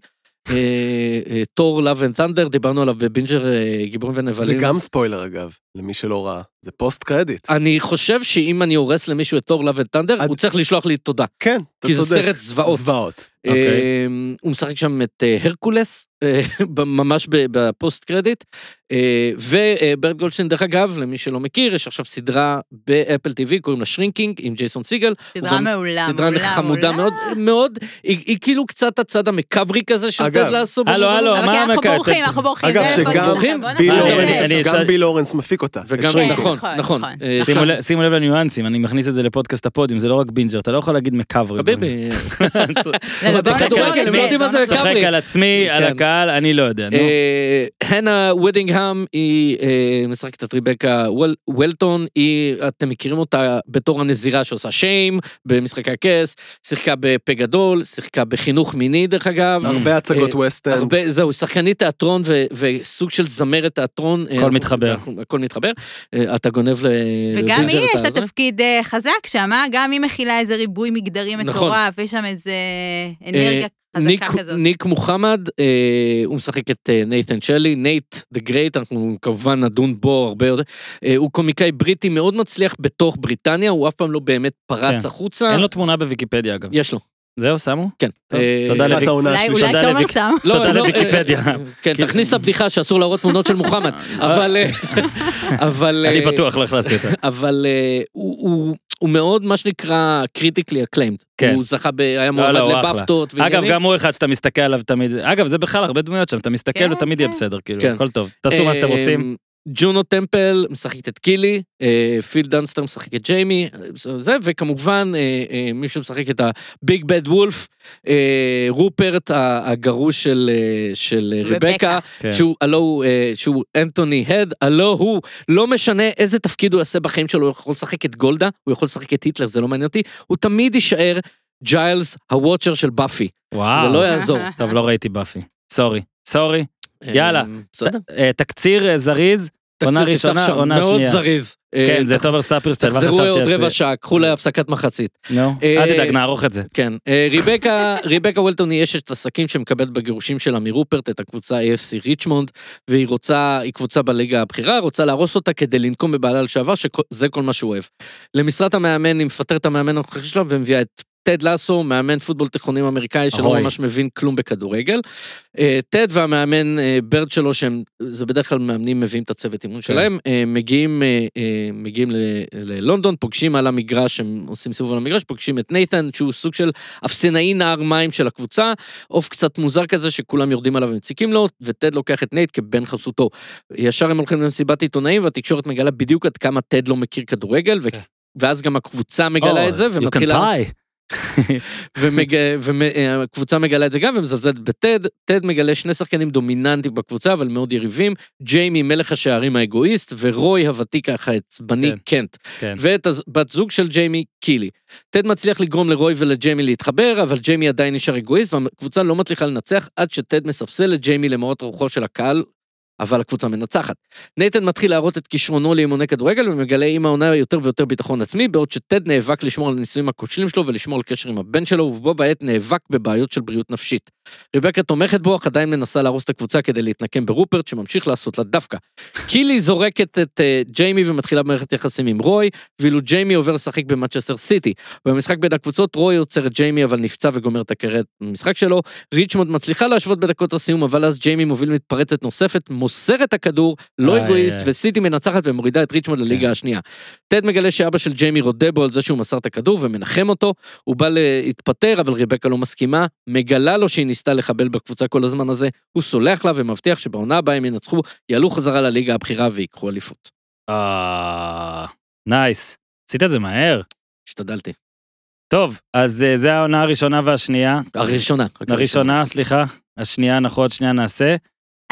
Thor Love and Thunder, דיברנו עליו בבינג'ר גיבורים ונבלים. זה גם ספוילר אגב, למי שלא ראה. זה post credit. אני חושב שאם אני הורס למישהו את Thor Love and- הוא צריך לשלוח לי תודה. כן, אתה כי זה צודק. סרט זוועות. זוועות. אוקיי. אה, הוא משחק שם את אה, הרקולס, אה, ב- ממש ב post credit. אה, וברד גולדשטיין, דרך אגב, למי שלא מכיר, יש עכשיו סדרה באפל TV, קוראים לה Shrinking, עם ג'ייסון סיגל. סדרה גם- מעולה, סדרה מעולה, חמודה מעולה. מאוד, מאוד, היא כאילו קצת הצד המקאברי כזה של טד לאסו. הלו, הלו, מה כן, אנחנו? בורחים, אנחנו בורחים. אגב, זה שגם ביל לורנס מפיק אותה. וגם. נכון, נכון, נכון. נכון. אה, שימו לב- לניואנסים, אני מכניס את זה לפודקאסט הפודיום, זה לא רק בינג'ר, אתה לא יכול להגיד מקאברי. חביבי, לא, לא, בוא צוחק על עצמי, לא מקאברי. על עצמי, על כן. הקהל, אני לא יודע, נו. אה, הנה וודינגהאם היא אה, משחקת את ריבקה וול- וולטון, היא, אתם מכירים אותה בתור הנזירה שעושה shame במשחקי הכס, שיחקה בפה גדול, שיחקה בחינוך מיני דרך אגב. הרבה הצגות אה, West End. זהו, שחקנית תיאטרון וסוג של זמרת תיאטרון. אה, אנחנו- מתחבר. הכל מתחבר. אה, אתה גונב ל... וגם היא, יש לה? תפקיד אה, חזק שם, אה? גם היא מכילה איזה ריבוי מגדרי נכון. מטורף, יש שם איזה אנרגיה ניק, חזקה כזאת. ניק מוחמד, אה, הוא משחק את אה, נייתן שלי, Nate the Great, אנחנו כמובן נדון בו הרבה יותר. אה, הוא קומיקאי בריטי מאוד מצליח בתוך בריטניה, הוא אף פעם לא באמת פרץ כן. החוצה. אין לו תמונה בוויקיפדיה אגב. יש לו, זהו, שמו? כן. אה, תודה. לא, לא, לוויקיפדיה. כן, תכניס את הבדיחה שאסור להראות תמונות של מוחמד, אבל... אה, אבל... אני אה, בטוח לא הכנסתי אותה. אבל הוא- מאוד, מה שנקרא, critically acclaimed. כן. הוא זכה, ב- היה לא, מועמד אחלה. לבאפטות. אגב. גם הוא אחד שאתה מסתכל עליו תמיד, אגב, זה בכלל הרבה דמויות שם, אתה מסתכל כן, ותמיד יהיה כן. בסדר, כאילו, כן. הכל טוב. תעשו מה שאתם רוצים. ג'ונו טמפל משחקת את קילי, אה, פיל דנסטר משחק את ג'יימי, אה, זה, וכמובן אה, מישהו משחק את ה big bad wolf, רופרט הגרוש של, של רבקה. ריבקה, כן. שהוא, הלו, הוא, שהוא אנטוני הד, הלו הוא, לא משנה איזה תפקיד הוא יעשה בחיים שלו, הוא יכול לשחק את גולדה, הוא יכול לשחק את היטלר, זה לא מעניין אותי, הוא תמיד יישאר ג'יילס הוואצ'ר של באפי, וואו. זה לא יעזור. טוב, לא ראיתי באפי. סורי. סורי. יאללה. אה, בסדר. אה, תקציר אה, זריז, עונה ראשונה, עונה מאוד שנייה. זריז. כן, זה תומר ספירסטל, מה תחזרו חשבתי עוד על רבע זה? שעה, קחו להפסקת מחצית. נו, אל תדאג, נערוך את זה. כן, ריבקה, ריבקה וולטון היא אשת עסקים שמקבלת בגירושים שלה מרופרט את הקבוצה AFC ריצ'מונד, והיא רוצה, היא קבוצה בליגה הבכירה, רוצה להרוס אותה כדי לנקום בבעלה לשעבר, שזה כל מה שהוא אוהב. למשרת המאמן היא מפטרת המאמן הנוכחי שלה ומביאה את טד לסו, מאמן פוטבול תיכונים אמריקאי שלא אוי. ממש מבין כלום בכדורגל. אה, טד והמאמן אה, ברד שלו, שהם, זה בדרך כלל מאמנים מביאים את הצוות אימון שלהם, אה, מגיעים, מגיעים ללונדון, פוגשים על המגרש, הם עושים סיבוב על המגרש, פוגשים את נייתן, שהוא סוג של אפסנאי נער מים של הקבוצה, עוף קצת מוזר כזה שכולם יורדים עליו ומציקים לו, וטד לוקח את נייט כבן חסותו. ישר הם הולכים למסיבת עיתונאים, והתקשורת מגלה בדיוק עד כמה טד לא מכיר כדורגל, ו- כן. ואז גם הקבוצה מגלה Oh, את זה, ומתחילה... והקבוצה מגלה את זה גם ומזלזלת בטד, טד מגלה שני שחקנים דומיננטיים בקבוצה אבל מאוד יריבים, ג'יימי מלך השערים האגואיסט ורוי הוותיק ככה עצבני כן. קנט, כן. ואת הבת זוג של ג'יימי קילי. טד מצליח לגרום לרוי ולג'יימי להתחבר אבל ג'יימי עדיין נשאר אגואיסט והקבוצה לא מצליחה לנצח עד שטד מספסל את ג'יימי למורת רוחו של הקהל. אבל הקבוצה מנצחת. נייתן מתחיל להראות את כישרונו לאימוני כדורגל ומגלה עם העונה יותר ויותר ביטחון עצמי, בעוד שטד נאבק לשמור על הניסויים הכושלים שלו ולשמור על קשר עם הבן שלו, ובו בעת נאבק בבעיות של בריאות נפשית. ריבקה תומכת בו, אך עדיין מנסה להרוס את הקבוצה כדי להתנקם ברופרט, שממשיך לעשות לה דווקא. קילי זורקת את uh, ג'יימי ומתחילה במערכת יחסים עם רוי, ואילו ג'יימי עובר לשחק במנצ'סטר סיטי. במשחק בין הקבוצות רוי עוצר את ג'יימי אבל נפצע וגומר את הקריירה במשחק שלו. ריצ'מונד מצליחה להשוות בדקות הסיום, אבל אז ג'יימי מוביל מתפרצת נוספת, מוסר את הכדור, לא אגואיסט. וסיטי מנצחת ומורידה את ריצ'מונד לליגה השנייה. טד מגלה שאבא של ג'יימי רודה בו על זה שהוא מסר את הכדור ומנחם אותו, הוא בא להתפטר אבל ריבקה לא מסכימה, מגלה לו שהיא ניסתה לחבל בקבוצה כל הזמן הזה, הוא סולח לה ומבטיח שבעונה הבאה הם ינצחו, יעלו חזרה לליגה הבכירה ויקחו אליפות. אה, נייס. עשית את זה מהר. השתדלתי. טוב, אז אה, זה העונה הראשונה והשנייה. הראשונה. הראשונה, סליחה. השנייה, אנחנו עוד שנייה נעשה.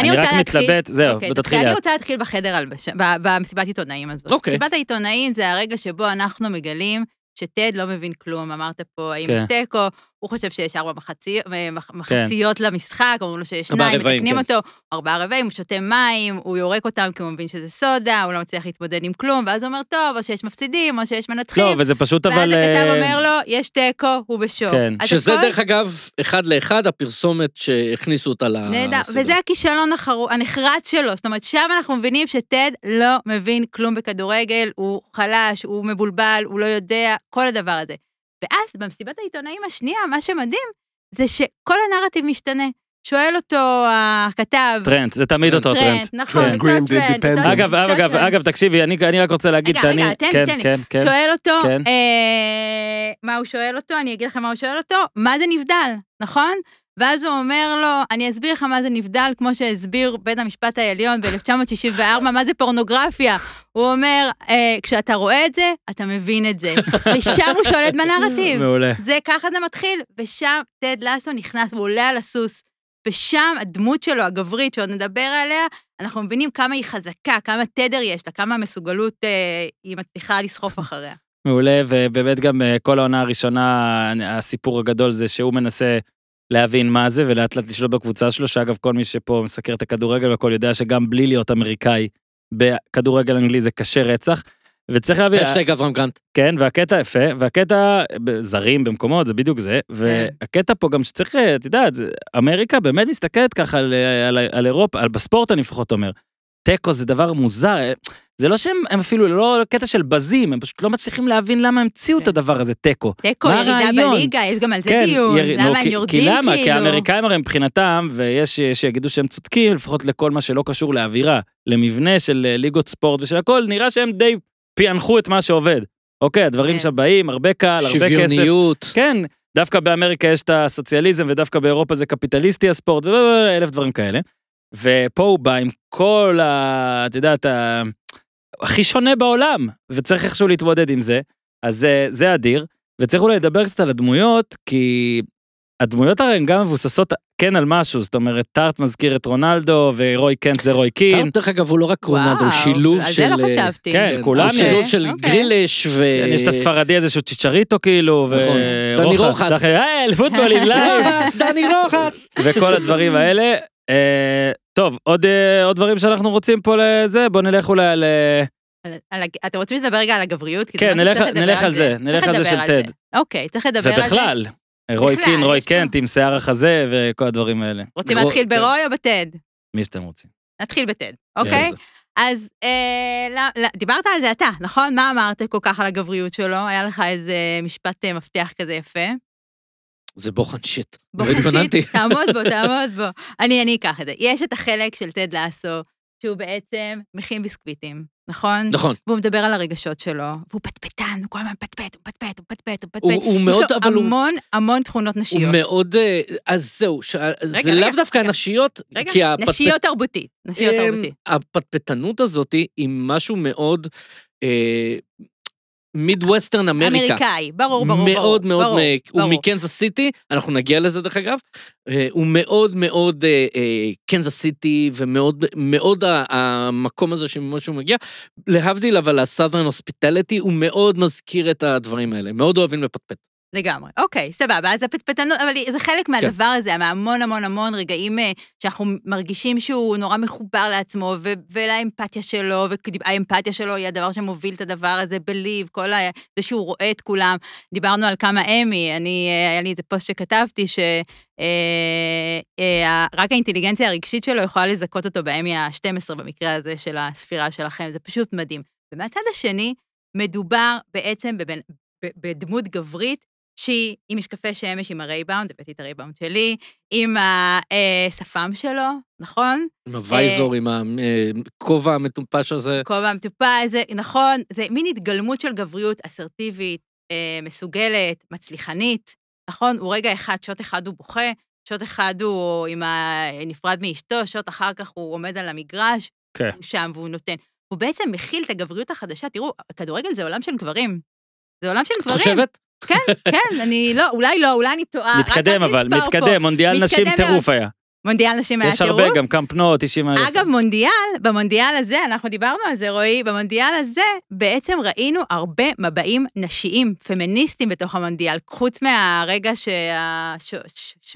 אני רק מתלבט, זהו, אוקיי, תתחילי אני את. רוצה להתחיל בחדר הלבש... ב- במסיבת עיתונאים הזאת. אוקיי. מסיבת העיתונאים זה הרגע שבו אנחנו מגלים שטד לא מבין כלום. אמרת פה, האם כן. יש תיקו, הוא חושב שיש ארבע מחצי- מח- מחציות למשחק, אומרים לו שיש שניים, מתקנים כן. אותו, ארבעה רבעים, הוא שותה מים, הוא יורק אותם כי הוא מבין שזה סודה, הוא לא מצליח להתמודד עם כלום, ואז הוא אומר, טוב, או שיש מפסידים, או שיש מנתחים. לא, וזה פשוט ואז אבל... הכתב אה, אומר לו, יש תיקו, הוא בשוק. כן. שזה הכל- דרך אגב, אחד לאחד הפרסומת שהכניסו אותה לסדרה. נהדר, וזה הכישלון החרו- הנחרץ שלו. זאת אומרת, שם אנחנו מבינים שטד לא מבין כלום בכדורגל, הוא חלש, הוא מבולבל, הוא לא יודע, כל הדבר הזה. ואז, במסיבת העיתונאים השנייה, מה שמדהים, זה שכל הנרטיב משתנה. שואל אותו הכתב, טרנט, זה תמיד אותו טרנט. טרנט, נכון, אינדיפנדנט. אותו אגב. אגב, אגב, תקשיבי, אני אני רק רוצה להגיד רגע, שאני... רגע, תן לי, כן, תן לי. כן, כן. שואל אותו. אה, מה הוא שואל אותו? אני אגיד לכם מה הוא שואל אותו, מה זה נבדל, נכון? ואז הוא אומר לו, אני אסביר לך מה זה נבדל, כמו שהסביר בית המשפט העליון ב-1964, מה זה פורנוגרפיה. הוא אומר, אה, כשאתה רואה את זה, אתה מבין את זה. ושם הוא שולט בנרטיב. מעולה. זה, ככה זה מתחיל, ושם טד לסו נכנס, הוא עולה על הסוס, ושם הדמות שלו, הגברית, שעוד נדבר עליה, אנחנו מבינים כמה היא חזקה, כמה תדר יש לה, כמה מסוגלות אה, היא מצליחה לסחוף אחריה. מעולה, ובאמת גם אה, כל העונה הראשונה, הסיפור הגדול זה שהוא מנסה להבין מה זה, ולאט לאט לשלוט בקבוצה שלו, שאגב, כל מי שפה מסקר את הכדורגל והכל יודע שגם בלי להיות אמריקאי, בכדורגל אנגלי זה קשה רצח. וצריך להבין, השטג אברהם גרנט. כן, והקטע יפה, והקטע, זרים במקומות, זה בדיוק זה, והקטע פה גם שצריך, אה, את יודעת, אמריקה באמת מסתכלת ככה על, אה, על, על אירופה, על בספורט אני לפחות אומר. תיקו זה דבר מוזר, אה, זה לא שהם הם אפילו לא קטע של בזים, הם פשוט לא מצליחים להבין למה המציאו את כן. הדבר הזה, תיקו. תיקו, ירידה הרעיון? בליגה, יש גם על זה כן, דיון, יר- למה הם כי- יורדים כי למה? כי כאילו. האמריקאים הרי מבחינתם, ויש שיגידו שהם צודקים, לפחות לכל מה שלא קשור לאווירה, למבנה של אה, ליגות ספורט ושל הכל, נראה שהם די פענחו את מה שעובד. אוקיי, הדברים כן. שם באים, הרבה קהל, הרבה כסף. שוויוניות. כן, דווקא באמריקה יש את הסוציאליזם, ודווקא באירופה זה קפיטליסטי הספורט, ואלף דברים כאלה. ופה הוא בא עם כל ה... את יודעת, ה... הכי שונה בעולם, וצריך איכשהו להתמודד עם זה, אז זה, זה אדיר. וצריך אולי לדבר קצת על הדמויות, כי הדמויות הרי הן גם מבוססות כן על משהו, זאת אומרת, טארט מזכיר את רונלדו, ורוי קנט זה רוי קין. טארט, דרך אגב, הוא לא רק רונלדו, הוא שילוב על של... זה לא אה, חשבתי. כן, כולם הוא שילוב יש. של אוקיי. גרילש ו... כן, יש את הספרדי הזה שהוא צ'יצ'ריטו כאילו, נכון. דני. רוחס. היי, football am life. דני רוחס. וכל הדברים האלה. אה, טוב, עוד, אה, עוד דברים שאנחנו רוצים פה לזה, בוא נלך אולי ל... על- על הג- אתם רוצים לדבר רגע על הגבריות? כן, נלך- נלך על זה, נלך על זה של טד. אוקיי, צריך לדבר על זה. ובכלל, רוי בכלל, קין, רוי קנט עם שיער החזה וכל הדברים האלה. רוצים רו- להתחיל כן. ברוי או בטד? מי שאתם רוצים. נתחיל בטד, אוקיי? אז אה, לא- לא, דיברת על זה אתה, נכון? מה אמרת כל כך על הגבריות שלו? היה לך איזה משפט אה, מפתח כזה יפה. זה בוחן שיט. התכוננתי. נמשיך, תעמוד בו, תעמוד בו. אני, אני אקח את זה. יש את החלק של טד לאסו, שהוא בעצם מכין ביסקוויטים, נכון? נכון. והוא מדבר על הרגשות שלו, והוא פטפטן, הוא כל הזמן פטפט, הוא פטפט, הוא פטפט, הוא פטפט. הוא הוא מאוד, יש לו אבל הוא... המון המון תכונות הוא נשיות. מאוד... אה, אז זהו, ש- זה רגע, לאו רגע, דווקא רגע. נשיות, רגע, כי הפטפט- נשיות תרבותית. נשיות אמ, תרבותית. הפטפטנות הזאת היא משהו מאוד... אה, מיד ווסטרן אמריקה. אמריקאי, ברור, ברור, ברור. מאוד מאוד, ברור, מ- הוא ברור. מקנזס סיטי, אנחנו נגיע לזה דרך אגב, אה, הוא מאוד מאוד אה, אה, קנזס סיטי ומאוד מאוד המקום הזה שממנו שהוא מגיע, להבדיל אבל הסאדרן הוספיטליטי הוא מאוד מזכיר את הדברים האלה, מאוד אוהבים לפטפט. לגמרי. אוקיי, סבבה, אז הפטפטנות, אבל זה חלק כן. מהדבר הזה, מהמון המון המון רגעים אה, שאנחנו מרגישים שהוא נורא מחובר לעצמו, ו- ולאמפתיה שלו, והאמפתיה שלו היא הדבר שמוביל את הדבר הזה בליב, כל ה... זה שהוא רואה את כולם. דיברנו על כמה אמי, אני, אה, היה לי איזה פוסט שכתבתי, ש... אה, רק האינטליגנציה הרגשית שלו יכולה לזכות אותו באמי ה-12 במקרה הזה של הספירה שלכם, זה פשוט מדהים. ומהצד השני, מדובר בעצם בבן, בדמות גברית שהיא עם משקפי שמש, עם הרייבאן, הבאתי את הרייבאן שלי, עם השפם שלו, נכון? עם ה visor, עם הכובע המטופש הזה. כובע מטופש, זה נכון, זה מין התגלמות של גבריות אסרטיבית, אה, מסוגלת, מצליחנית, נכון? הוא רגע אחד, שוט אחד הוא בוכה, שוט אחד הוא עם ה... נפרד מאשתו, שוט אחר כך הוא עומד על המגרש, כן. הוא שם והוא נותן. הוא בעצם מכיל את הגבריות החדשה, תראו, כדורגל זה עולם של גברים. זה עולם של את גברים. חושבת? כן, כן, אני לא, אולי לא, אולי אני טועה. מתקדם אבל. מתקדם, מונדיאל נשים טירוף היה. מונדיאל נשים היה יש טירוף. הרבה, גם קמפנות, 90 אלף. אגב, מונדיאל, במונדיאל הזה, אנחנו דיברנו על זה, רועי, במונדיאל הזה בעצם ראינו הרבה מבעים נשיים, פמיניסטיים בתוך המונדיאל, חוץ מהרגע שהשוער...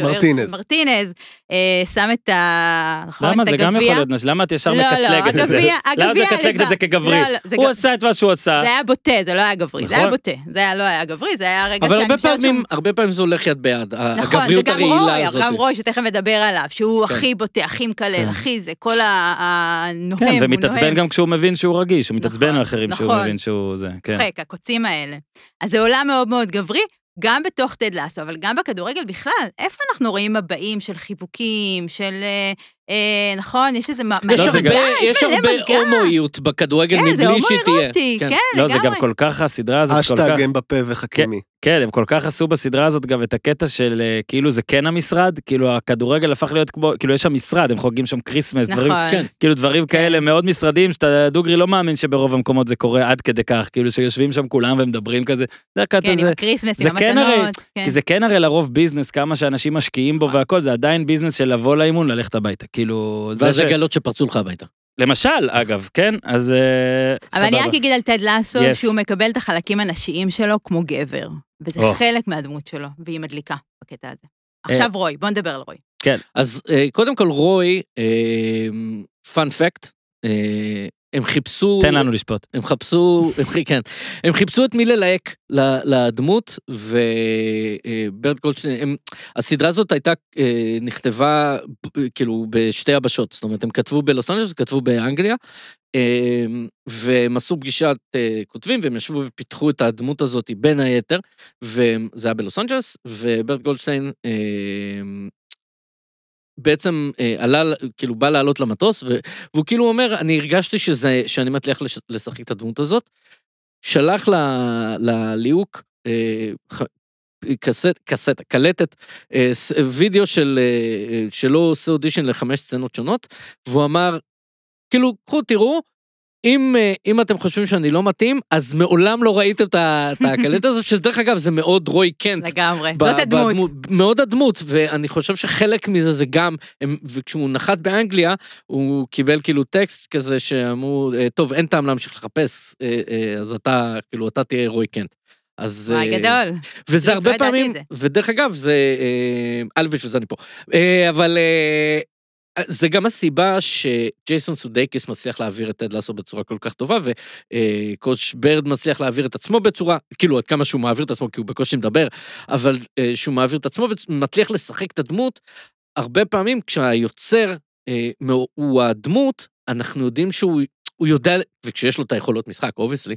מרטינז. מרטינז אה, שם את ה... נכון, למה? זה גם. יכול להיות נשים. למה את ישר לא, לא, מקטלגת את זה? למה את הגביע מקטלגת את זה. כגברי? לא, לא, זה הוא עשה את מה שהוא עשה. זה היה בוטה, זה לא היה גברי, זה היה נכון. בוטה. זה היה- לא היה גברי, זה היה רגע אבל שאני חושבת שהוא- הרבה פעמים זה הולך יד ביד, נכון, זה הגבריות גם הרעילה רוי, הזאת. גם רוי, שתכף נדבר עליו, שהוא כן. הכי בוטה, הכי מקלל, כן. הכי זה, כל הנוהם, כן, הוא ומתעצבן נוהם. גם כשהוא מבין שהוא רגיש, הוא מתעצבן נכון, על אחרים שהוא נכון. מבין שהוא זה, כן. צוחק, הקוצים האלה. אז זה עולם מאוד מאוד גברי, גם בתוך טד לאסו, אבל גם בכדורגל בכלל. איפה אנחנו רואים מבעים של חיבוקים, של... אה, אה, נכון, יש איזה... יש לא, זה הרבה, גם- יש מלא הרבה. הומואיות בכדורגל כן, זה מבלי שהיא תהיה. הומואירוטי, כן, לא, זה גם לגמרי. כל כך, הסדרה הזאת כל כך... האשטג אמבפה וחכימי. כן, הם כל כך עשו בסדרה הזאת גם את הקטע של אה, כאילו זה כן המשרד, כאילו הכדורגל הפך להיות כמו, כאילו יש שם משרד, הם חוגגים שם Christmas, דברים, נכון. כן. כאילו דברים כאלה מאוד משרדים שאתה דוגרי לא מאמין שברוב המקומות זה קורה עד כדי כך, כאילו שיושבים שם כולם ומדברים כזה, זה הקטע כן, עם הזה, ה Christmas, זה כן הרי-. כן. כי זה כן הרי לרוב business, כמה שאנשים משקיעים בו והכל, זה עדיין business של לבוא לאימון, ללכת הביתה, כאילו, זה ואז ש... לגלות שפרצו לך הביתה. למשל, אגב, כן, אז אה, אבל אני סבבה. רק אגיד על טד לאסו, Yes. שהוא מקבל את החלקים הנשיים שלו כמו גבר. וזה או. חלק מהדמות שלו, והיא מדליקה בקטע הזה. אה. עכשיו רוי, בוא נדבר על רוי. אז אה, קודם כל רוי, fun fact, הם חיפשו... תן לנו לשפוט. הם חפשו, הם, כן, הם חיפשו את מי ללהק לדמות, וברט גולדשטיין, הם- הסדרה הזאת הייתה, אה, נכתבה כאילו בשתי יבשות, זאת אומרת, הם כתבו בלוס אנג'לס, כתבו באנגליה, אה, והם עשו פגישת אה, כותבים, והם ישבו ופיתחו את הדמות הזאת בין היתר, וזה היה בלוס אנג'לס, וברט גולדשטיין, אה, בעצם אה, עלה, כאילו בא לעלות למטוס, ו- והוא כאילו אומר, אני הרגשתי שזה, שאני מצליח לש- לשחק את הדמות הזאת. שלח לליהוק אה, קסט, קסט, קלטת, אה, וידאו של, אה, אה, שלו עושה אודישן לחמש סצנות שונות, והוא אמר, כאילו, קחו, תראו, אם, אה, אם אתם חושבים שאני לא מתאים, אז מעולם לא ראיתם את ה- את הקלטת הזאת, שדרך אגב זה מאוד רוי קנט. לגמרי, זאת הדמות. בדמות, מאוד הדמות, ואני חושב שחלק מזה זה גם, הם, וכשהוא נחת באנגליה, הוא קיבל כאילו טקסט כזה שאמרו, "אה, טוב, אין טעם להמשיך לחפש, אה, אז אתה, כאילו, אתה תהיה רוי קנט. אז... וואי, גדול. וזה לא הרבה פעמים. ודרך אגב, זה, אה, א' בשביל זה אני פה, אבל זה גם הסיבה שג'ייסון סודייקיס מצליח להעביר את טד לאסו בצורה כל כך טובה, ו Coach Beard מצליח להעביר את עצמו בצורה, כאילו עד כמה שהוא מעביר את עצמו, כי הוא בקושי מדבר, אבל אה, שהוא מעביר את עצמו, מצליח לשחק את הדמות, הרבה פעמים כשהיוצר אה, הוא הדמות, אנחנו יודעים שהוא הוא יודע, וכשיש לו את היכולות משחק, obviously,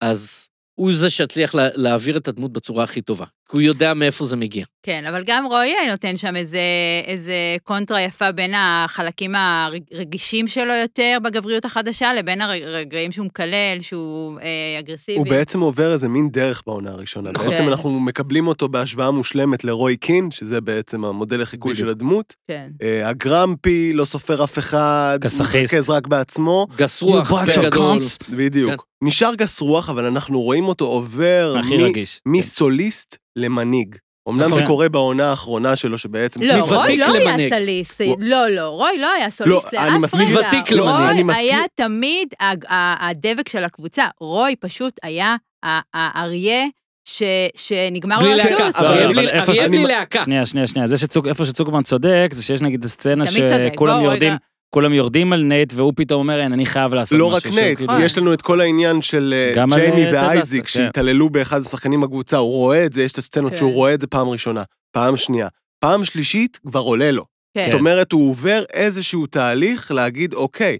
אז הוא זה שהצליח לה, להעביר את הדמות בצורה הכי טובה. כי הוא יודע מאיפה זה מגיע. כן, אבל גם רועי נותן שם איזה, איזה קונטרה יפה בין החלקים הרגישים שלו יותר בגבריות החדשה, לבין הרגעים שהוא מקלל, שהוא אה, אגרסיבי. הוא בעצם עובר איזה מין דרך בעונה הראשונה. נכון. בעצם כן. אנחנו מקבלים אותו בהשוואה מושלמת לרוי קין, שזה בעצם המודל לחיקוי. של הדמות. כן. אה, ה grumpy, לא סופר אף אחד, כסאחיסט. מתרכז רק בעצמו. גס רוח, You bunch פה of גדול. cunts. בדיוק. נשאר גס רוח, אבל אנחנו רואים אותו עובר הכי מ- רגיש. מסוליסט למנהיג. אמנם נכון. זה קורה בעונה האחרונה שלו, שבעצם... לא, רוי לא היה. סוליסט, הוא- לא, לא, רוי לא היה סוליסט אני לאף מסכים. רגע. אני רוי. היה תמיד הדבק של הקבוצה. רוי פשוט היה ה- האריה ש- שנגמר לו הסוס. אבל- אריה בלי- להקה. שנייה, שנייה, שנייה. זה שצוק, איפה שצוקרמן צודק, זה שיש נגיד סצנה. שכולם יורדים, רגע. כולם יורדים על נייט, והוא פתאום אומר, אין, אני חייב לעשות לא משהו. רק שהוא נייט, כאילו-. יש לנו את כל העניין של אה, ג'יימי ואייזיק כן. שהתעללו באחד השחקנים בקבוצה, הוא רואה את זה, יש את הסצנות כן. שהוא רואה את זה פעם ראשונה, פעם שנייה. פעם שלישית כבר עולה לו. כן. זאת אומרת, הוא עובר איזשהו תהליך להגיד, אוקיי,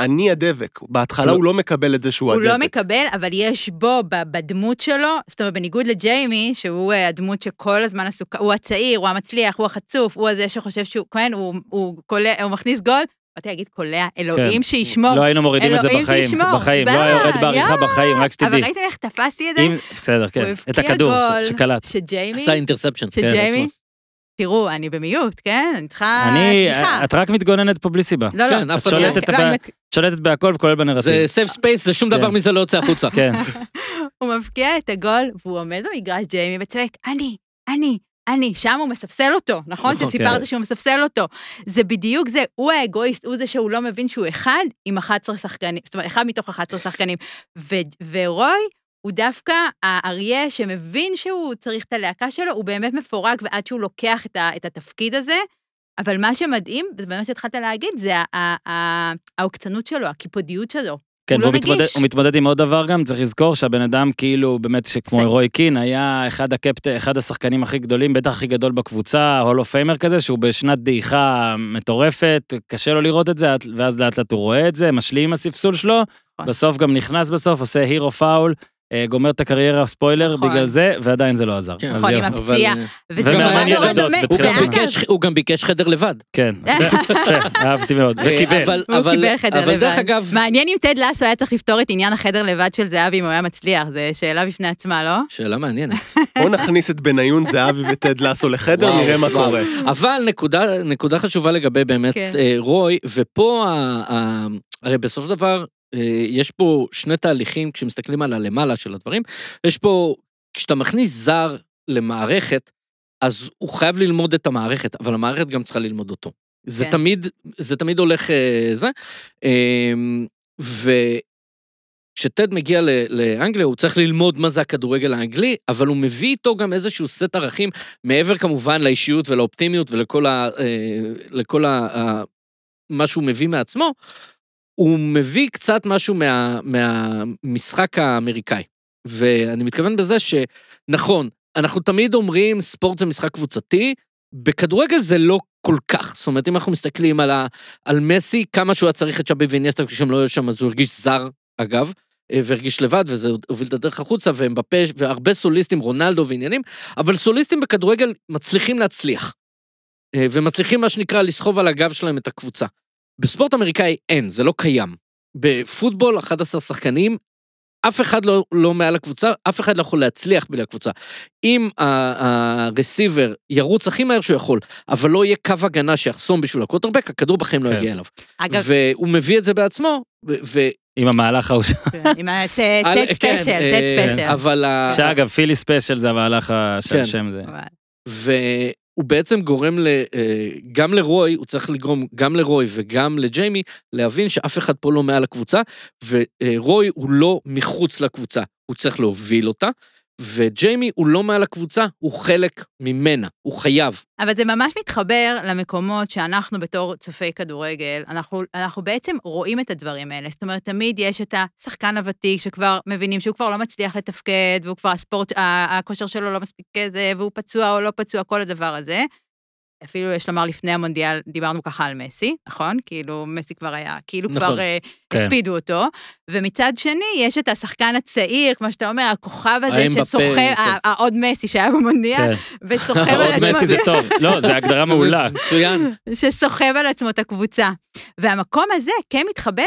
אני הדבק. בהתחלה לא. הוא לא מקבל את זה שהוא הוא הדבק. לא מקבל, אבל יש בו, בדמות שלו, זאת אומרת, בניגוד לג'יימי, שהוא אה, הדמות שכל הזמן עסוקה, הוא הצעיר, הוא המצליח, הוא החצוף, הוא הזה שחושב שהוא, כן, הוא, הוא, קולע, הוא מכניס גול, באתי להגיד קולע, אלוהים שישמור. לא היינו מורידים את זה אלוהים בחיים, שישמור. בחיים, לא היה יורד בעריכה. בחיים, רק אבל שתדעי. ראיתם איך תפסתי את זה? אם, בסדר, כן, את הכדור שקלט. שג'יימי, עשה interception. שג'יימי, עצמו. תראו, אני ב mute, כן? אני צריכה אני, תמיכה. את רק מתגוננת פה בלי סיבה. לא, לא. כן, אף את לא- שולטת לא, בהכל וכולל בנרטיב. זה safe space, זה שום דבר כן. מזה לא יוצא החוצה. כן, הוא מבקיע את הגול, והוא עומד במגרש ג'יימי וצועק, אני, אני, אני, שם הוא מספסל אותו, נכון? נכון, שסיפרת כן. שהוא מספסל אותו. זה בדיוק זה, הוא האגואיסט, הוא זה שהוא לא מבין שהוא אחד עם 11 שחקנים, זאת אומרת, אחד מתוך 11 שחקנים. ו- ורוי הוא דווקא האריה שמבין שהוא צריך את הלהקה שלו, הוא באמת מפורק, ועד שהוא לוקח את, ה- את התפקיד הזה, אבל מה שמדהים, זה באמת שהתחלת להגיד, זה העוקצנות שלו, הקיפודיות שלו. כן, הוא לא מתמודד, נגיש. הוא מתמודד עם עוד דבר גם, צריך לזכור שהבן אדם כאילו, באמת, שכמו זה- רוי קין, היה אחד הקפט... אחד השחקנים הכי גדולים, בטח הכי גדול בקבוצה, הולו פיימר כזה, שהוא בשנת דעיכה מטורפת, קשה לו לראות את זה, ואז לאט לאט הוא רואה את זה, משלים עם הספסול שלו, נכון. בסוף גם נכנס בסוף, עושה הירו פאול, גומר את הקריירה, ספוילר, נכון. בגלל זה, ועדיין זה לא עזר. כן, נכון, עם. הפציעה. אבל, אה, וזה נורא נורא דומה. הוא גם ביקש- חדר לבד. כן, אהבתי מאוד, אה, וקיבל. אבל- הוא אבל- קיבל חדר אבל לבד. דרך אגב, מעניין אם טד לסו היה צריך לפתור את עניין החדר לבד של זהבי אם הוא היה מצליח, זו שאלה בפני עצמה, לא? שאלה מעניינת. בואו נכניס את בניון זהבי וטד לסו לחדר, נראה מה. קורה. אבל נקודה, חשובה לגבי באמת כן. אה, רוי, ופה, הרי בסופו של דבר, אה, יש פה שני תהליכים, כשמסתכלים על הלמעלה של הדברים, יש פה, כשאתה מכניס זר למערכת, אז הוא חייב ללמוד את המערכת, אבל המערכת גם צריכה ללמוד אותו. זה כן. תמיד, זה תמיד הולך אה, זה. אה, וכשטד מגיע לאנגליה, הוא צריך ללמוד מה זה הכדורגל האנגלי, אבל הוא מביא איתו גם איזשהו סט ערכים, מעבר כמובן לאישיות ולאופטימיות ולכל ה... אה, לכל. ה- מה שהוא מביא מעצמו, הוא מביא קצת משהו מה, מהמשחק האמריקאי. ואני מתכוון בזה שנכון, אנחנו תמיד אומרים ספורט זה משחק קבוצתי, בכדורגל זה לא כל כך. זאת אומרת, אם אנחנו מסתכלים על, ה, על מסי, כמה שהוא היה צריך את שבי ואיניאסטה כשהם לא היו שם, אז הוא הרגיש זר, אגב, אה, והרגיש לבד, וזה הוביל את הדרך החוצה, והם בפה, והרבה סוליסטים, רונלדו ועניינים, אבל סוליסטים בכדורגל מצליחים להצליח. אה, ומצליחים, מה שנקרא, לסחוב על הגב שלהם את הקבוצה. בספורט אמריקאי אין, זה לא קיים. בפוטבול, 11 שחקנים, אף אחד לא, לא מעל הקבוצה, אף אחד לא יכול להצליח בלי הקבוצה. אם הרסיבר ירוץ הכי מהר שהוא יכול, אבל לא יהיה קו הגנה שיחסום בשביל הקווטרבק, הכדור בחיים לא כן. יגיע אליו. אגב, והוא מביא את זה בעצמו, ו... עם המהלך ההוא, ש- עם ה-TED כן, special, אה, TED special. אבל ה- שאגב, Philly special זה המהלך של כן. השם זה. והוא בעצם גורם ל... אה, גם לרוי, הוא צריך לגרום גם לרוי וגם לג'יימי להבין שאף אחד פה לא מעל הקבוצה, ורוי הוא לא מחוץ לקבוצה, הוא צריך להוביל אותה, וג'יימי הוא לא מעל הקבוצה, הוא חלק ממנה, הוא חייב. אבל זה ממש מתחבר למקומות שאנחנו בתור צופי כדורגל, אנחנו, אנחנו בעצם רואים את הדברים האלה. זאת אומרת, תמיד יש את השחקן הוותיק שכבר מבינים שהוא כבר לא מצליח לתפקד, והוא כבר הספורט, הכושר שלו לא מספיק כזה, והוא פצוע או לא פצוע, כל הדבר הזה. אפילו יש לומר לפני המונדיאל דיברנו ככה על מסי, נכון? כאילו מסי כבר היה, כאילו נכון. כבר אה, כן. הספידו אותו. ומצד שני, יש את השחקן הצעיר, כמו שאתה אומר, הכוכב הזה שסוחב, כן. העוד מסי שהיה במונדיאל, כן. וסוחב על עוד עצמו, מסי זה טוב. לא, זה הגדרה מעולה. מצוין. שסוחב על עצמו את הקבוצה. והמקום הזה כן מתחבר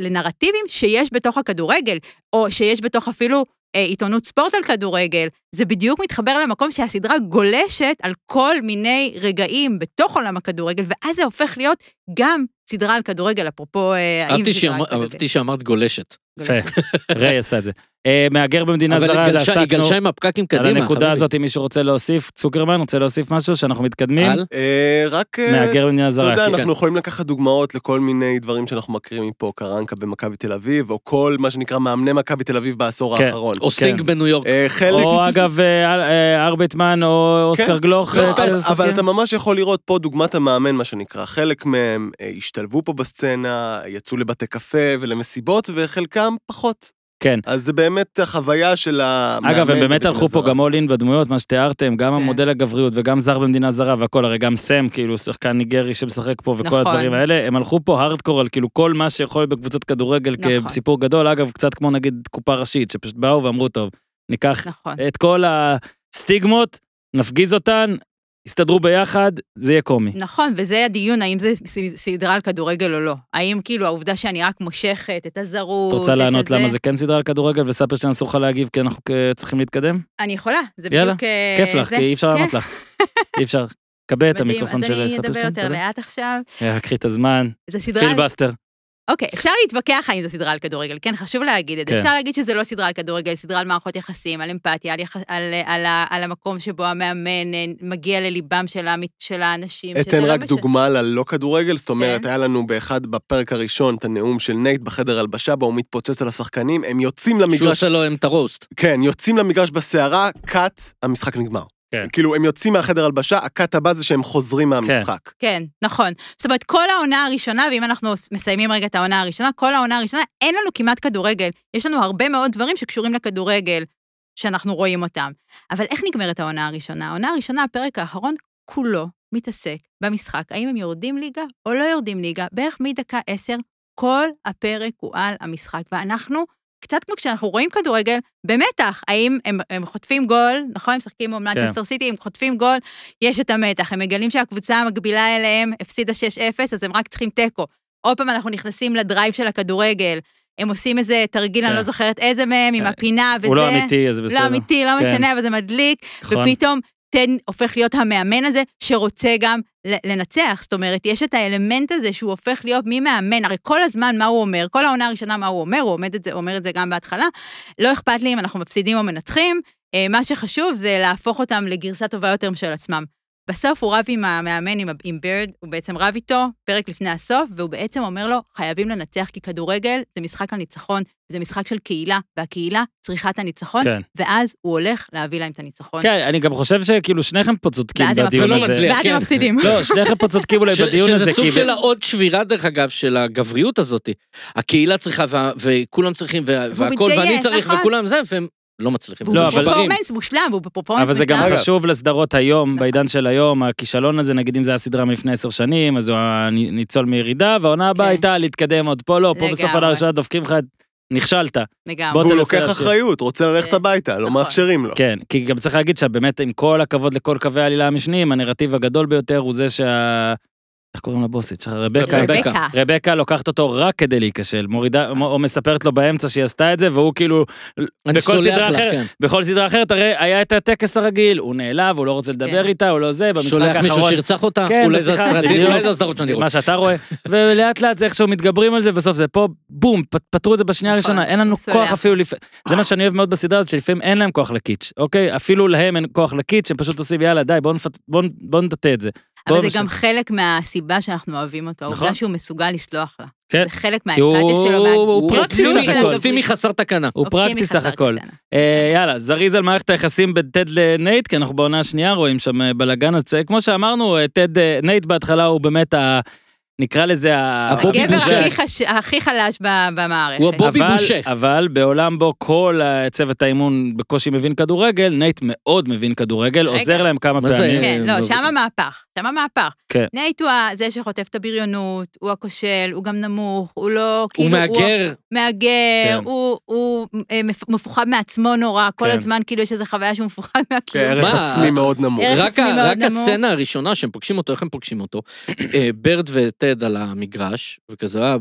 לנרטיבים שיש בתוך הכדורגל, או שיש בתוך אפילו עיתונות ספורט על כדורגל. זה בדיוק מתחבר למקום שהסדרה גולשת על כל מיני רגעים בתוך עולם הכדורגל, ואז זה הופך להיות גם סדרה על כדורגל, אפרופו אה, אהבתי על שאמרת גולשת. יפה. ריי עשה את זה. אה, מהגר במדינה זרה, זה גלשה- היא עסקנו גלשה עם הפקקים על קדימה. הנקודה חביבי. הזאת, אם מישהו רוצה להוסיף, צוקרמן רוצה להוסיף משהו, שאנחנו מתקדמים? על? אה, רק... מהגר במדינה אתה זרה. יודע, כי- אנחנו יכולים לקחת דוגמאות לכל מיני דברים שאנחנו מכירים מפה, קרנקה במכבי תל אביב, או כל מה שנקרא מאמני מכבי תל אביב בעשור כן. האחרון. או סטינג כן. בניו יורק. או אגב, ארביטמן או אוסקר כן. גלוך. לא, אבל- אתה ממש יכול לראות פה דוגמת המאמן, מה שנקרא. חלק מהם השתלבו פה בסצנה, יצאו לבתי קפה ולמסיבות, וחלקם פחות. כן. אז זה באמת החוויה של המאמן. אגב, הם באמת הלכו פה. גם אול אין בדמויות, מה שתיארתם, גם כן. המודל הגבריות וגם זר במדינה זרה והכל, הרי גם סם, כאילו, שחקן ניגרי שמשחק פה וכל נכון. הדברים האלה, הם הלכו פה הארדקור על כאילו כל מה שיכול להיות בקבוצות כדורגל נכון. כסיפור גדול, אגב, קצת כמו נגיד קופה ראשית, שפשוט באו ואמרו, טוב, ניקח נכון. את כל הסטיגמות, נפגיז אותן, יסתדרו ביחד, זה יהיה קומי. נכון, וזה הדיון, האם זה סדרה על כדורגל או לא. האם כאילו העובדה שאני רק מושכת את הזרות, את רוצה את לענות הזה- למה זה כן סדרה על כדורגל וספר שטיין אסור לך להגיב כי אנחנו כ- צריכים להתקדם? אני יכולה, זה יאללה, בדיוק... אה, כיף לך, זה. כי אי אפשר כן. לענות לך. אי אפשר. קבל את מדהים, המיקרופון של אז אני ספר אדבר. יותר לאט עכשיו. אה, קחי את הזמן. פילבסטר. אוקיי, אפשר להתווכח האם זו סדרה על כדורגל, כן, חשוב להגיד את זה. כן. אפשר להגיד שזה לא סדרה על כדורגל, סדרה על מערכות יחסים, על אמפתיה, על, יח... על, על, על המקום שבו המאמן אה, מגיע לליבם של, המ... של האנשים. אתן לא רק משנה. דוגמה ללא כדורגל, זאת אומרת, כן. היה לנו באחד, בפרק הראשון, את הנאום של נייט בחדר הלבשה, בו הוא מתפוצץ על השחקנים, הם יוצאים שהוא למגרש, עושה להם את ה roast. כן, יוצאים למגרש בסערה, cut, המשחק נגמר. כן. כאילו, הם יוצאים מהחדר הלבשה, ה cut הבא זה שהם חוזרים מהמשחק. כן, נכון. זאת אומרת, כל העונה הראשונה, ואם אנחנו מסיימים רגע את העונה הראשונה, כל העונה הראשונה, אין לנו כמעט כדורגל. יש לנו הרבה מאוד דברים שקשורים לכדורגל, שאנחנו רואים אותם. אבל איך נגמרת העונה הראשונה? העונה הראשונה, הפרק האחרון, כולו מתעסק במשחק, האם הם יורדים ליגה או לא יורדים ליגה. בערך מדקה עשר, כל הפרק הוא על המשחק, ואנחנו, קצת כמו כשאנחנו רואים כדורגל, במתח, האם הם, הם חוטפים גול, נכון? הם משחקים מול מנצ'סטר סיטי, הם חוטפים גול, יש את המתח, הם מגלים שהקבוצה המקבילה אליהם הפסידה 6-0, אז הם רק צריכים תיקו. עוד פעם אנחנו נכנסים ל drive של הכדורגל, הם עושים איזה תרגיל, אני כן. לא זוכרת איזה מהם, עם כן. הפינה וזה. הוא לא אמיתי, אז בסדר. לא אמיתי, לא כן. משנה, אבל זה מדליק, נכון. ופתאום טד הופך להיות המאמן הזה, שרוצה גם לנצח. זאת אומרת, יש את האלמנט הזה שהוא הופך להיות ממאמן, הרי כל הזמן מה הוא אומר, כל העונה הראשונה מה הוא אומר, הוא עומד את זה, אומר את זה גם בהתחלה, לא אכפת לי אם אנחנו מפסידים או מנצחים, אה, מה שחשוב זה להפוך אותם לגרסה טובה יותר של עצמם. בסוף הוא רב עם המאמן, עם, עם בירד, הוא בעצם רב איתו, פרק לפני הסוף, והוא בעצם אומר לו, חייבים לנצח, כי כדורגל זה משחק על ניצחון, זה משחק של קהילה, והקהילה צריכה את הניצחון, כן. ואז הוא הולך להביא להם את הניצחון. כן, אני גם חושב שכאילו שניכם פה צודקים בדיון הזה. מצליח, ואז כן. הם מפסידים. לא, שניכם פה צודקים אולי בדיון הזה, שזה סוג. של העוד שבירה, דרך אגב, של הגבריות הזאת. הקהילה צריכה, וה- וכולם צריכים, וה- והוא והכל, ואני צריך, נכון. וכולם זה, והם לא מצליחים. והוא לא, אבל- בפרפורמנס מושלם, והוא בפרפורמנס אבל זה גם מושלם. חשוב לסדרות היום, בעידן של היום, הכישלון הזה, נגיד אם זה היה סדרה מלפני עשר שנים, אז הוא היה ניצול מירידה, והעונה הבאה כן. הייתה להתקדם עוד פה, לא, פה בסוף העונה. הראשונה דופקים לך, את- נכשלת. לגמרי. בוא והוא תנסה לוקח להשאיר. אחריות, רוצה ללכת כן. הביתה, לא נכון. מאפשרים לו. כן, כי גם צריך להגיד שבאמת, עם כל הכבוד לכל קווי העלילה המשניים, הנרטיב הגדול ביותר הוא זה שה... איך קוראים לבוסית שלך? רבקה. רבקה. רבקה. רבקה לוקחת אותו רק כדי להיכשל, מורידה, או מספרת לו באמצע שהיא עשתה את זה, והוא כאילו, בכל סדרה אחרת, כן. בכל סדרה אחרת הרי היה את הטקס הרגיל, הוא נעלב, הוא לא רוצה לדבר כן. איתה, הוא לא זה, במשחק שולח מישהו האחרון, שירצח אותה? כן, אולי זה בשיחה, הסרטים. אולי זה הסדרות שאני רואה. מה שאתה רואה, ולאט לאט זה איכשהו מתגברים על זה, בסוף זה פה, בום, פתרו את זה בשנייה נכון, הראשונה, אין לנו. כוח אפילו, לפ... זה מה שאני אוהב מאוד בסדרה הזאת, שלפעמים אין להם כוח לקיטש, אוקיי? אפילו להם אין כוח לקיטש, הם פשוט עושים, יאללה, די, בואו נטאטא את זה. אבל זה גם חלק מהסיבה שאנחנו אוהבים אותו, נכון. העובדה שהוא מסוגל לסלוח לה. כן. זה חלק הוא- מהאמפתיה שלו. הוא הוא פרקטי סך הכל. הגבריות. אופטימי חסר תקנה. הוא פרקטי סך הכל. אה, יאללה, זריז על מערכת היחסים בין טד לנייט, כי אנחנו בעונה השנייה רואים שם אה, בלאגן, אז כמו שאמרנו, אה, טד, נייט בהתחלה הוא באמת ה... נקרא לזה. הבובי הגבר בושה. הכי חש- הכי חלש במערכת. הוא הבובי אבל, בושה. אבל בעולם בו כל צוות האימון בקושי מבין כדורגל, נייט מאוד מבין כדורגל, רגע. עוזר להם כמה? פעמים. כן, לא, לא, שם המהפך, שם המהפך. כן. נייט הוא זה שחוטף את הבריונות, הוא הכושל, הוא גם נמוך, הוא לא, הוא כאילו, מהגר. מהגר, כן. הוא, הוא אה, מפ- מפוחד מעצמו נורא, כל כן. הזמן כאילו יש איזו חוויה שהוא מפוחד מהקיום. ערך? עצמי מאוד נמוך. רק. הסצנה הראשונה שהם פוגשים אותו, איך הם פוגשים אותו? אה, ברד וטד על המגרש, וכזה, אה,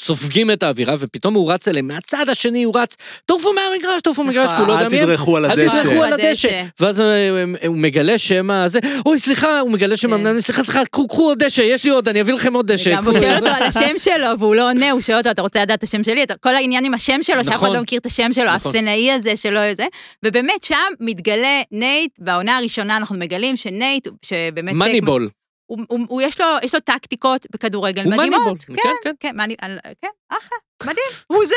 סופגים את האווירה, ופתאום הוא רץ אליהם, מהצד השני הוא רץ, תעופו מהמגרש, תעופו מהמגרש, כי הוא לא יודע אל מי הם. תדרכו על אל הדשא. תדרכו על הדשא. ואז אה, הוא מגלה שהם הזה, אוי סליחה, הוא מגלה שהם כן. המנהלים, סליחה, סליחה, קחו קחו עוד דשא, יש לי עוד, אני אביא לכם עוד דשא. וגם הוא שואל אותו על השם שלו, והוא לא עונה, הוא שואל אותו, אתה רוצה לדעת את השם שלי? כל העניין עם השם שלו, שאף אחד נכון. לא מכיר את השם שלו, נכון. האפסנאי הזה שלא זה. ובאמת, שם מתגלה נייט, בעונה הראשונה אנחנו מגלים שנייט, שבאמת... Moneyball. הוא, הוא, הוא יש, לו, יש לו טקטיקות בכדורגל הוא מדהימות. Moneyball, כן, כן, כן. כן, מאני, על- כן, אחלה, מדהים, הוא זה.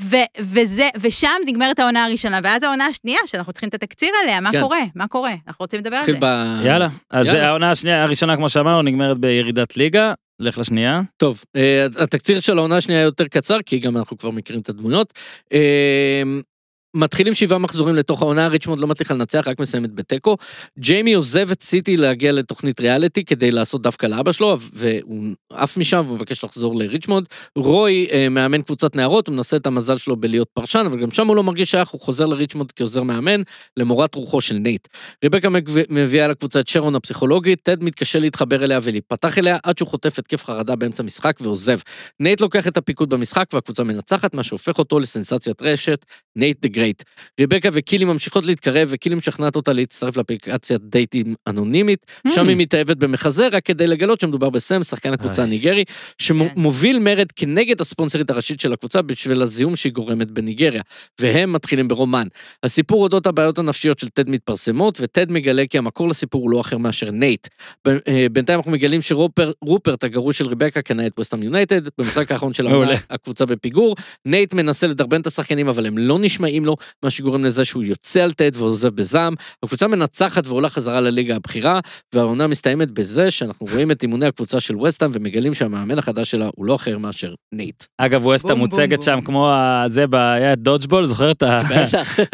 ו, וזה, ושם נגמרת העונה הראשונה, ואז העונה השנייה, שאנחנו צריכים את התקציר עליה, מה כן. קורה? מה קורה? אנחנו רוצים לדבר על זה. ב... יאללה. אז יאללה. העונה השנייה, הראשונה, כמו שאמרנו, נגמרת בירידת ליגה. לך לשנייה. טוב, אה, התקציר של העונה השנייה יותר קצר, כי גם אנחנו כבר מכירים את הדמויות. מתחילים שבעה מחזורים לתוך העונה, ריצ'מונד לא מצליחה לנצח, רק מסיימת בתיקו. ג'יימי עוזב את סיטי להגיע לתוכנית ריאליטי כדי לעשות דווקא לאבא שלו, והוא עף משם ומבקש לחזור לריצ'מונד. רוי אה, מאמן קבוצת נערות, הוא מנסה את המזל שלו בלהיות פרשן, אבל גם שם הוא לא מרגיש שייך, הוא חוזר לריצ'מונד כעוזר מאמן, למורת רוחו של נייט. ריבקה מביאה לקבוצה את שרון הפסיכולוגית, טד מתקשה להתחבר אליה ולהיפתח אליה, עד שהוא חוטף התקף נייט the great. ריבקה וקילי ממשיכות להתקרב, וקילי משכנעת אותה להצטרף לאפליקציית דייטים אנונימית, שם היא מתאהבת במחזה, רק כדי לגלות שמדובר בסם, שחקן הקבוצה, אה, הניגרי. שמוביל מרד כנגד הספונסרית הראשית של הקבוצה בשביל הזיהום שהיא גורמת בניגריה, והם מתחילים ברומן. הסיפור אודות הבעיות הנפשיות של טד מתפרסמות, וטד מגלה כי המקור לסיפור הוא לא אחר מאשר נייט. אה, בינתיים אנחנו מגלים שרופרט, הגרוש של ריבקה, קנה את ווסטהאם יונייטד, במשחק האחרון של מעולה. הקבוצה בפיגור. נייט מנסה לדרבן את השחקנים, אבל הם לא נשמעים לו, מה שגורם לזה שהוא יוצא על טד ועוזב בזעם. הקבוצה מנצחת ועולה חזרה לליגה הבכירה, והעונה מסתיימת בזה שאנחנו רואים את אימוני הקבוצה של ווסטהאם ומגלים שהמאמן החדש שלה הוא לא אחר מאשר נייט. אגב, ווסטהאם, מוצגת בום, שם בום. כמו זה, ב- היה דודג'בול, זוכר את ה...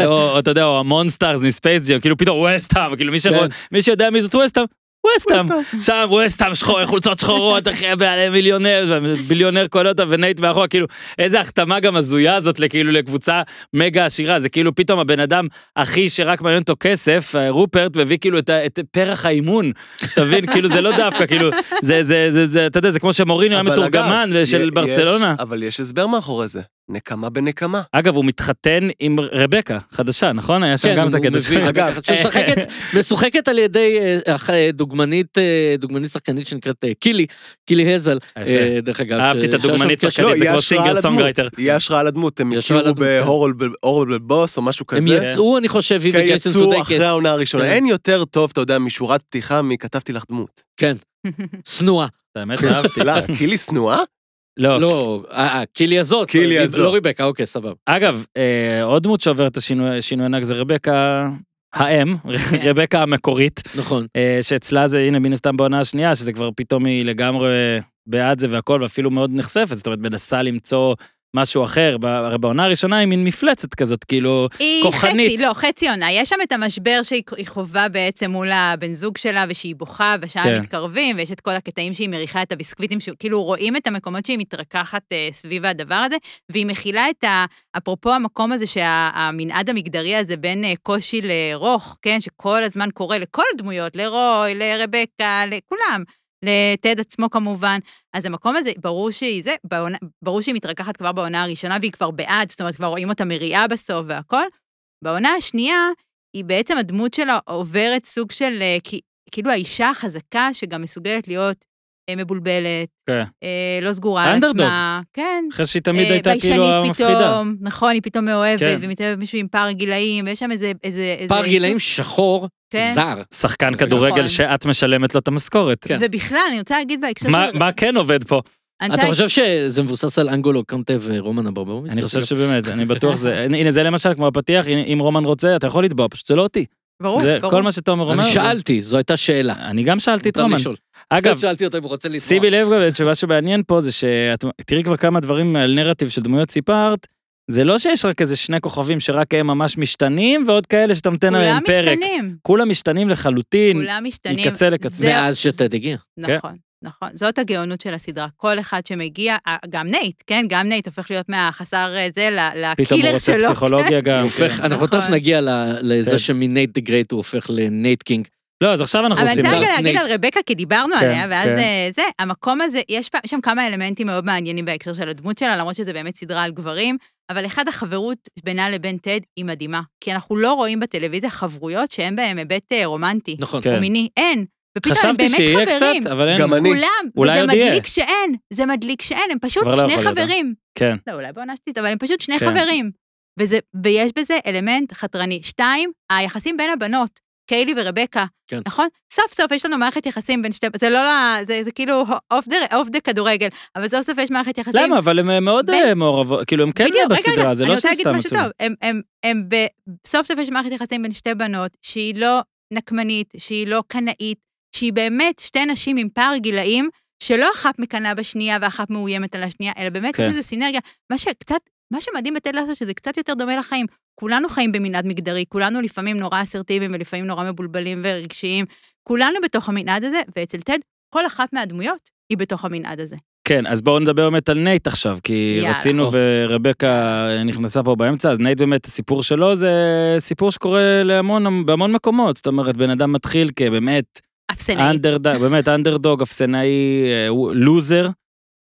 או או אתה יודע, או המונסטארס מספייס ג'ם, כאילו פתאום ווסטהאם, כאילו מי שרוא- כן. מי שיודע מי זאת ווסטהאם, ווסטהאם. שם ווסטהאם שחור, חולצות שחורות, אחי, בעלי מיליונר, ביליונר קולט אותה ונייט מאחורה, כאילו, איזה החתמה גם הזויה הזאת, לכאילו, לקבוצה מגה עשירה, זה כאילו פתאום הבן אדם הכי שרק מעניין אותו כסף, אה, רופרט, והביא כאילו את את פרח האימון, אתה מבין? כאילו, זה לא דווקא, כאילו, זה, זה, זה, זה, אתה יודע, זה כמו שמוריניו היה מתורגמן של יש- ברצלונה. אבל יש הסבר מאחורי זה. נקמה בנקמה. אגב, הוא מתחתן עם רבקה, חדשה, נכון? היה שם כן, גם את הקטע שלו. אגב, שמשחקת, משוחקת על ידי אה, אח- אה, דוגמנית, אה, דוגמנית שחקנית שנקראת קילי, קילי הזל, דרך אגב. אהבתי את הדוגמנית שחקנית. קשר- זה לא, כמו הדמות. סונגרייטר. יהיה השראה על הדמות. הם הכירו הדמות, בהורל בוס או משהו הם כזה. יצאו, אני חושב, היא כן, וג'ייסון יצאו סודקס. אחרי העונה הראשונה. כן. אין יותר טוב, אתה יודע, משורת פתיחה מכתבתי לך דמות. כן, שנואה. האמת, אהבתי. לא, קילי שנואה? לא, לא, אה, אה, קילי הזאת. קילי לא- הזאת. לא ריבקה, אוקיי, סבבה. אגב, אה, עוד דמות שעוברת את השינוי שינוי ענק זה רבקה האם, רבקה המקורית, נכון. אה, שאצלה זה, הנה, מן הסתם בעונה השנייה, שזה כבר פתאום היא לגמרי בעד זה והכל, ואפילו מאוד נחשפת, זאת אומרת, מנסה למצוא משהו אחר. הרי בעונה הראשונה היא מין מפלצת כזאת, כאילו, היא כוחנית. חצי, לא, חצי עונה. יש שם את המשבר שהיא היא חווה בעצם מול הבן זוג שלה, ושהיא בוכה, ושם כן. מתקרבים, ויש את כל הקטעים שהיא מריחה את הביסקוויטים, כאילו רואים את המקומות שהיא מתרככת אה, סביב הדבר הזה, והיא מכילה את ה... אפרופו המקום הזה שהמנעד המגדרי הזה בין אה, קושי לרוך, כן, שכל הזמן קורה לכל הדמויות, לרוי, לרבקה, לכולם. לטד עצמו כמובן, אז המקום הזה, ברור שהיא זה, בעונה, ברור שהיא מתרככת כבר בעונה הראשונה והיא כבר בעד, זאת אומרת, כבר רואים אותה מריעה בסוף והכל. בעונה השנייה, היא בעצם הדמות שלה עוברת סוג של, אה, כאילו האישה החזקה שגם מסוגלת להיות מבולבלת, כן. אה, לא סגורה על האנדרדוג. עצמה. כן. אחרי שהיא תמיד אה, הייתה כאילו ביישנית המפחידה. פתאום, נכון, היא פתאום מאוהבת, כן. ומתאהבת מישהו עם פער גילאים, ויש שם איזה... איזה פער איזה- גילאים שחור, כן. זר. שחקן כדורגל נכון. שאת משלמת לו את המשכורת. כן. ובכלל, אני רוצה להגיד בהקשר מה- של... מה כן עובד פה? אתה חושב שזה מבוסס על אנגולו קונטה ורומן אברמוביץ'? אני חושב שבאמת, אני בטוח זה, הנה זה למשל כמו הפתיח, אם רומן רוצה, אתה יכול לתבוע, פשוט זה לא אותי. ברור, זה ברור. כל מה שתומר אומר. אני שאלתי, זו הייתה שאלה. אני גם שאלתי את רומן. אגב, שאלתי אותו אם הוא רוצה לטבוע. שימי לב גם שמה שמעניין פה זה שאת תראי כבר כמה דברים על נרטיב של דמויות סיפרת. זה לא שיש רק איזה שני כוכבים שרק הם ממש משתנים ועוד כאלה שאתה נותן עליהם כולם פרק. משתנים, כולם משתנים לחלוטין. כולם משתנים. מקצה לקצה. מאז שטד הגיע. נכון, נכון. זאת הגאונות של הסדרה. כל אחד שמגיע, אה, גם נייט, כן? גם נייט הופך להיות מהחסר אה, זה ל- פתאום הוא ל killer רוצה שלו. פסיכולוגיה גם. הוא הופך, כן. אנחנו נכון. תכף נגיע ל- כן. לזה שמנייט the great הוא הופך ל night king. לא, אז עכשיו אנחנו אבל אני עושים... רוצה להגיד. על רבקה, כי דיברנו כן, עליה, ואז כן. אה, זה, המקום הזה, יש שם כמה אלמנטים מאוד מעניינים בהקשר של הדמות שלה, למרות שזה באמת סדרה על גברים, אבל אחד החברות בינה לבין טד היא מדהימה. כי אנחנו לא רואים בטלוויזיה חברויות שאין בהן היבט רומנטי, נכון. כן. או מיני, אין. ופתאום הם חשבתי באמת שיהיה חברים. קצת, אבל אין. גם אני. כולם, אולי וזה עוד יהיה. מדליק שאין, זה מדליק שאין, הם פשוט לא שני אה? חברים. כן. לא, אולי בעונה שלישית, אבל הם פשוט שני כן. חברים. וזה, ויש בזה אלמנט חתרני. שתיים, היחסים בין הבנות, קילי ורבקה, כן. נכון? סוף סוף יש לנו מערכת יחסים בין שתי, זה לא, ל- זה, זה כאילו off the, כדורגל, אבל סוף סוף יש מערכת יחסים. למה? אבל הם מאוד בין- אה, מעורבות, כאילו הם כן בדיוק, בסדרה, רגע, זה אני לא רוצה שזה להגיד סתם משהו עצוב. טוב. הם, הם, הם ב... סוף סוף יש מערכת יחסים בין שתי בנות, שהיא לא נקמנית, שהיא לא קנאית, שהיא באמת שתי נשים עם פער גילאים, שלא אחת מקנאה בשנייה ואחת מאוימת על השנייה, אלא באמת כן. יש איזו סינרגיה. מה שקצת, מה שמדהים בטד לאסו, שזה קצת יותר דומה לחיים. כולנו חיים במנעד מגדרי, כולנו לפעמים נורא אסרטיביים ולפעמים נורא מבולבלים ורגשיים. כולנו בתוך המנעד הזה, ואצל טד, כל אחת מהדמויות היא בתוך המנעד הזה. כן, אז בואו נדבר באמת על נייט עכשיו, כי יאללה. רצינו או. ורבקה נכנסה פה באמצע, אז נייט באמת, הסיפור שלו זה סיפור שקורה להמון, בהמון מקומות, זאת אומרת, בן אדם מתחיל כבאמת אפסנאי. אנדרדוג, באמת אנדרדוג, אפסנאי, אה, לוזר.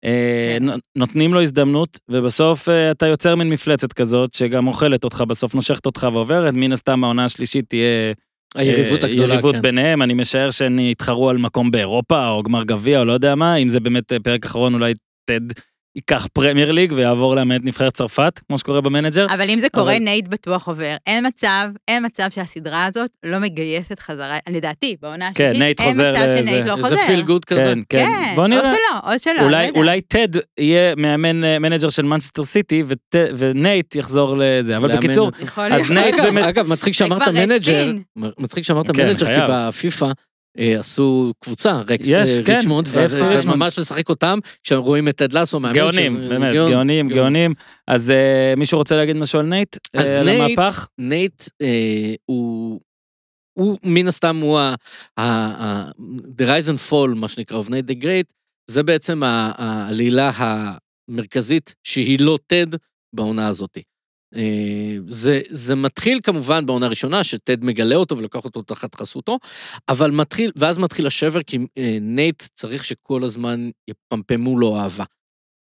אה, כן. נו- נותנים לו הזדמנות, ובסוף אה, אתה יוצר מין מפלצת כזאת, שגם אוכלת אותך, בסוף נושכת אותך ועוברת, מן הסתם העונה השלישית תהיה היריבות הגדולה, יריבות כן. ביניהם, אני משער שהן יתחרו על מקום באירופה, או גמר גביע, או לא יודע מה, אם זה באמת פרק אחרון, אולי טד ייקח פרמייר ליג ויעבור לאמן את נבחרת צרפת, כמו שקורה במנג'ר. אבל אם זה קורה, אבל- נייט בטוח עובר. אין מצב, אין מצב שהסדרה הזאת לא מגייסת חזרה, לדעתי, בעונה כן, השלישית, נייט אין חוזר מצב לזה. שנייט לא זה חוזר. feel good כזה. כן, כן, כן, בוא או נראה. שלא, או שלא, לא אולי, יודע. אולי טד יהיה מאמן אה, מנג'ר של מנצ'סטר סיטי, וט- ונייט יחזור לזה, אבל לאמן בקיצור, אז. נייט באמת- אגב, מצחיק שאמרת מנג'ר. מצחיק שאמרת כן, מנג'ר, כי. בפיפא עשו קבוצה, רקס יש, אה, כן, ריצ'מונד, FC ואז- ריצ'מונד. וממש לשחק אותם, כשהם רואים את טד לאסו מאמן. גאונים, באמת, גאונים. גאונים. אז אה, מישהו רוצה להגיד משהו על נייט? אה, אז על נייט, המהפך? נייט אה, הוא, הוא מן הסתם הוא ה... ה- ה- The Rise and Fall, מה שנקרא, of Nate the Great, זה בעצם העלילה המרכזית שהיא לא טד בעונה הזאת. אה, זה, זה מתחיל כמובן בעונה הראשונה, שטד מגלה אותו ולוקח אותו תחת חסותו, אבל מתחיל, ואז מתחיל השבר, כי אה, נייט צריך שכל הזמן יפמפמו לו אהבה.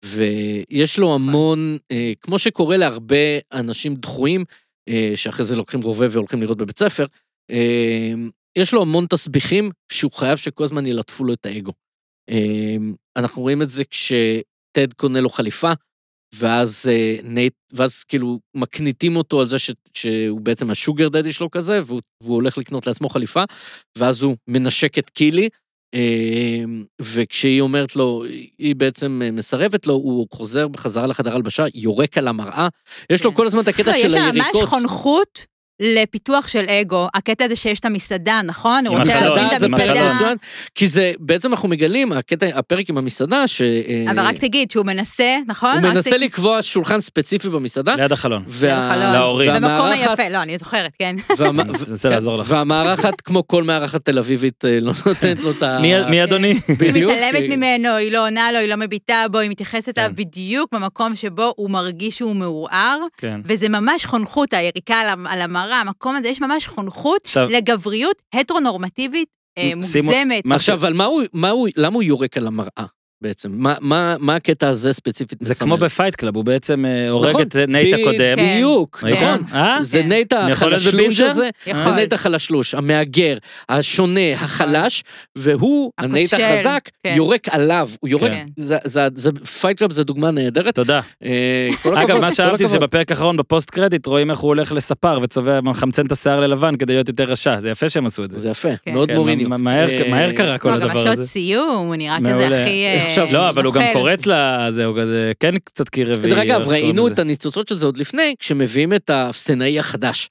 ויש לו המון, אה, כמו שקורה להרבה אנשים דחויים, שאחרי זה לוקחים רובה והולכים לירות בבית ספר, יש לו המון תסביכים שהוא חייב שכל הזמן ילטפו לו את האגו. אנחנו רואים את זה כשטד קונה לו חליפה, ואז אה, נייט, ואז כאילו מקניטים אותו על זה ש, שהוא בעצם ה sugar daddy שלו כזה, והוא, והוא הולך לקנות לעצמו חליפה, ואז הוא מנשק את קילי, אה, וכשהיא אומרת לו, היא בעצם אה, מסרבת לו, הוא חוזר בחזרה לחדר הלבשה, יורק על המראה. יש לו כן. כל הזמן את הקטע לא, של יש שם ממש היריקות. חונכות לפיתוח של אגו. הקטע הזה שיש את המסעדה, נכון? הוא רוצה להזמין את. המסעדה. כי זה, בעצם אנחנו מגלים, הקטע, הפרק עם המסעדה, ש... אה, אבל רק תגיד שהוא מנסה, נכון? הוא מנסה תגיד- לקבוע שולחן ספציפי במסעדה, ליד החלון. וה- החלון. להורים. במקום היפה, לא, אני זוכרת, כן. והמ- אני מנסה לעזור לך. והמארחת, כמו כל מארחת תל אביבית, אה, לא נותנת לו את ה... מי- אדוני? היא. מתעלמת ממנו, היא לא עונה לו, היא לא מביטה בו, היא מתייחסת אליו כן. בדיוק במקום שבו הוא מרגיש שהוא מעורער, כן. וזה ממש חונכות, היריקה על ה- המראה, המקום הזה, יש ממש חונכות עכשיו- לגבריות ההטרונורמטיבית אה, מוגזמת. עכשיו, אבל מה הוא, מה הוא, למה הוא יורק על המראה בעצם? מה, מה, מה הקטע הזה ספציפית זה מסמל? כמו בפייט קלאב, הוא בעצם אה, הורג נכון, את נייט הקודם. כן. בדיוק, ראית? נכון. אה? זה כן. נייט החלשלוש? הזה, יכול. זה נייט החלשלוש, המהגר, השונה, החלש, והוא, הנייט החזק, כן. יורק עליו, הוא יורק, כן. זה- זה- זה- פייט קלאב זה דוגמה נהדרת. תודה. אה, אגב, מה שאהבתי הכבוד. שבפרק האחרון ב post credit רואים איך הוא הולך לספר וצובע, מחמצן את השיער ללבן כדי להיות יותר רשע, זה יפה שהם עשו את זה. זה יפה, כן. מאוד כן, מוריניו. מה- מהר- קרה כל לא, גם הדבר השעות הזה. סיום, הוא נראה. כזה הכי... עכשיו- לא, אבל הוא גם. קורץ לזה, הוא כזה כן קצת קיר רביעי. דרך אגב, ראינו. את הניצוצות של זה עוד לפני, כשמביאים את האפסנאי החדש.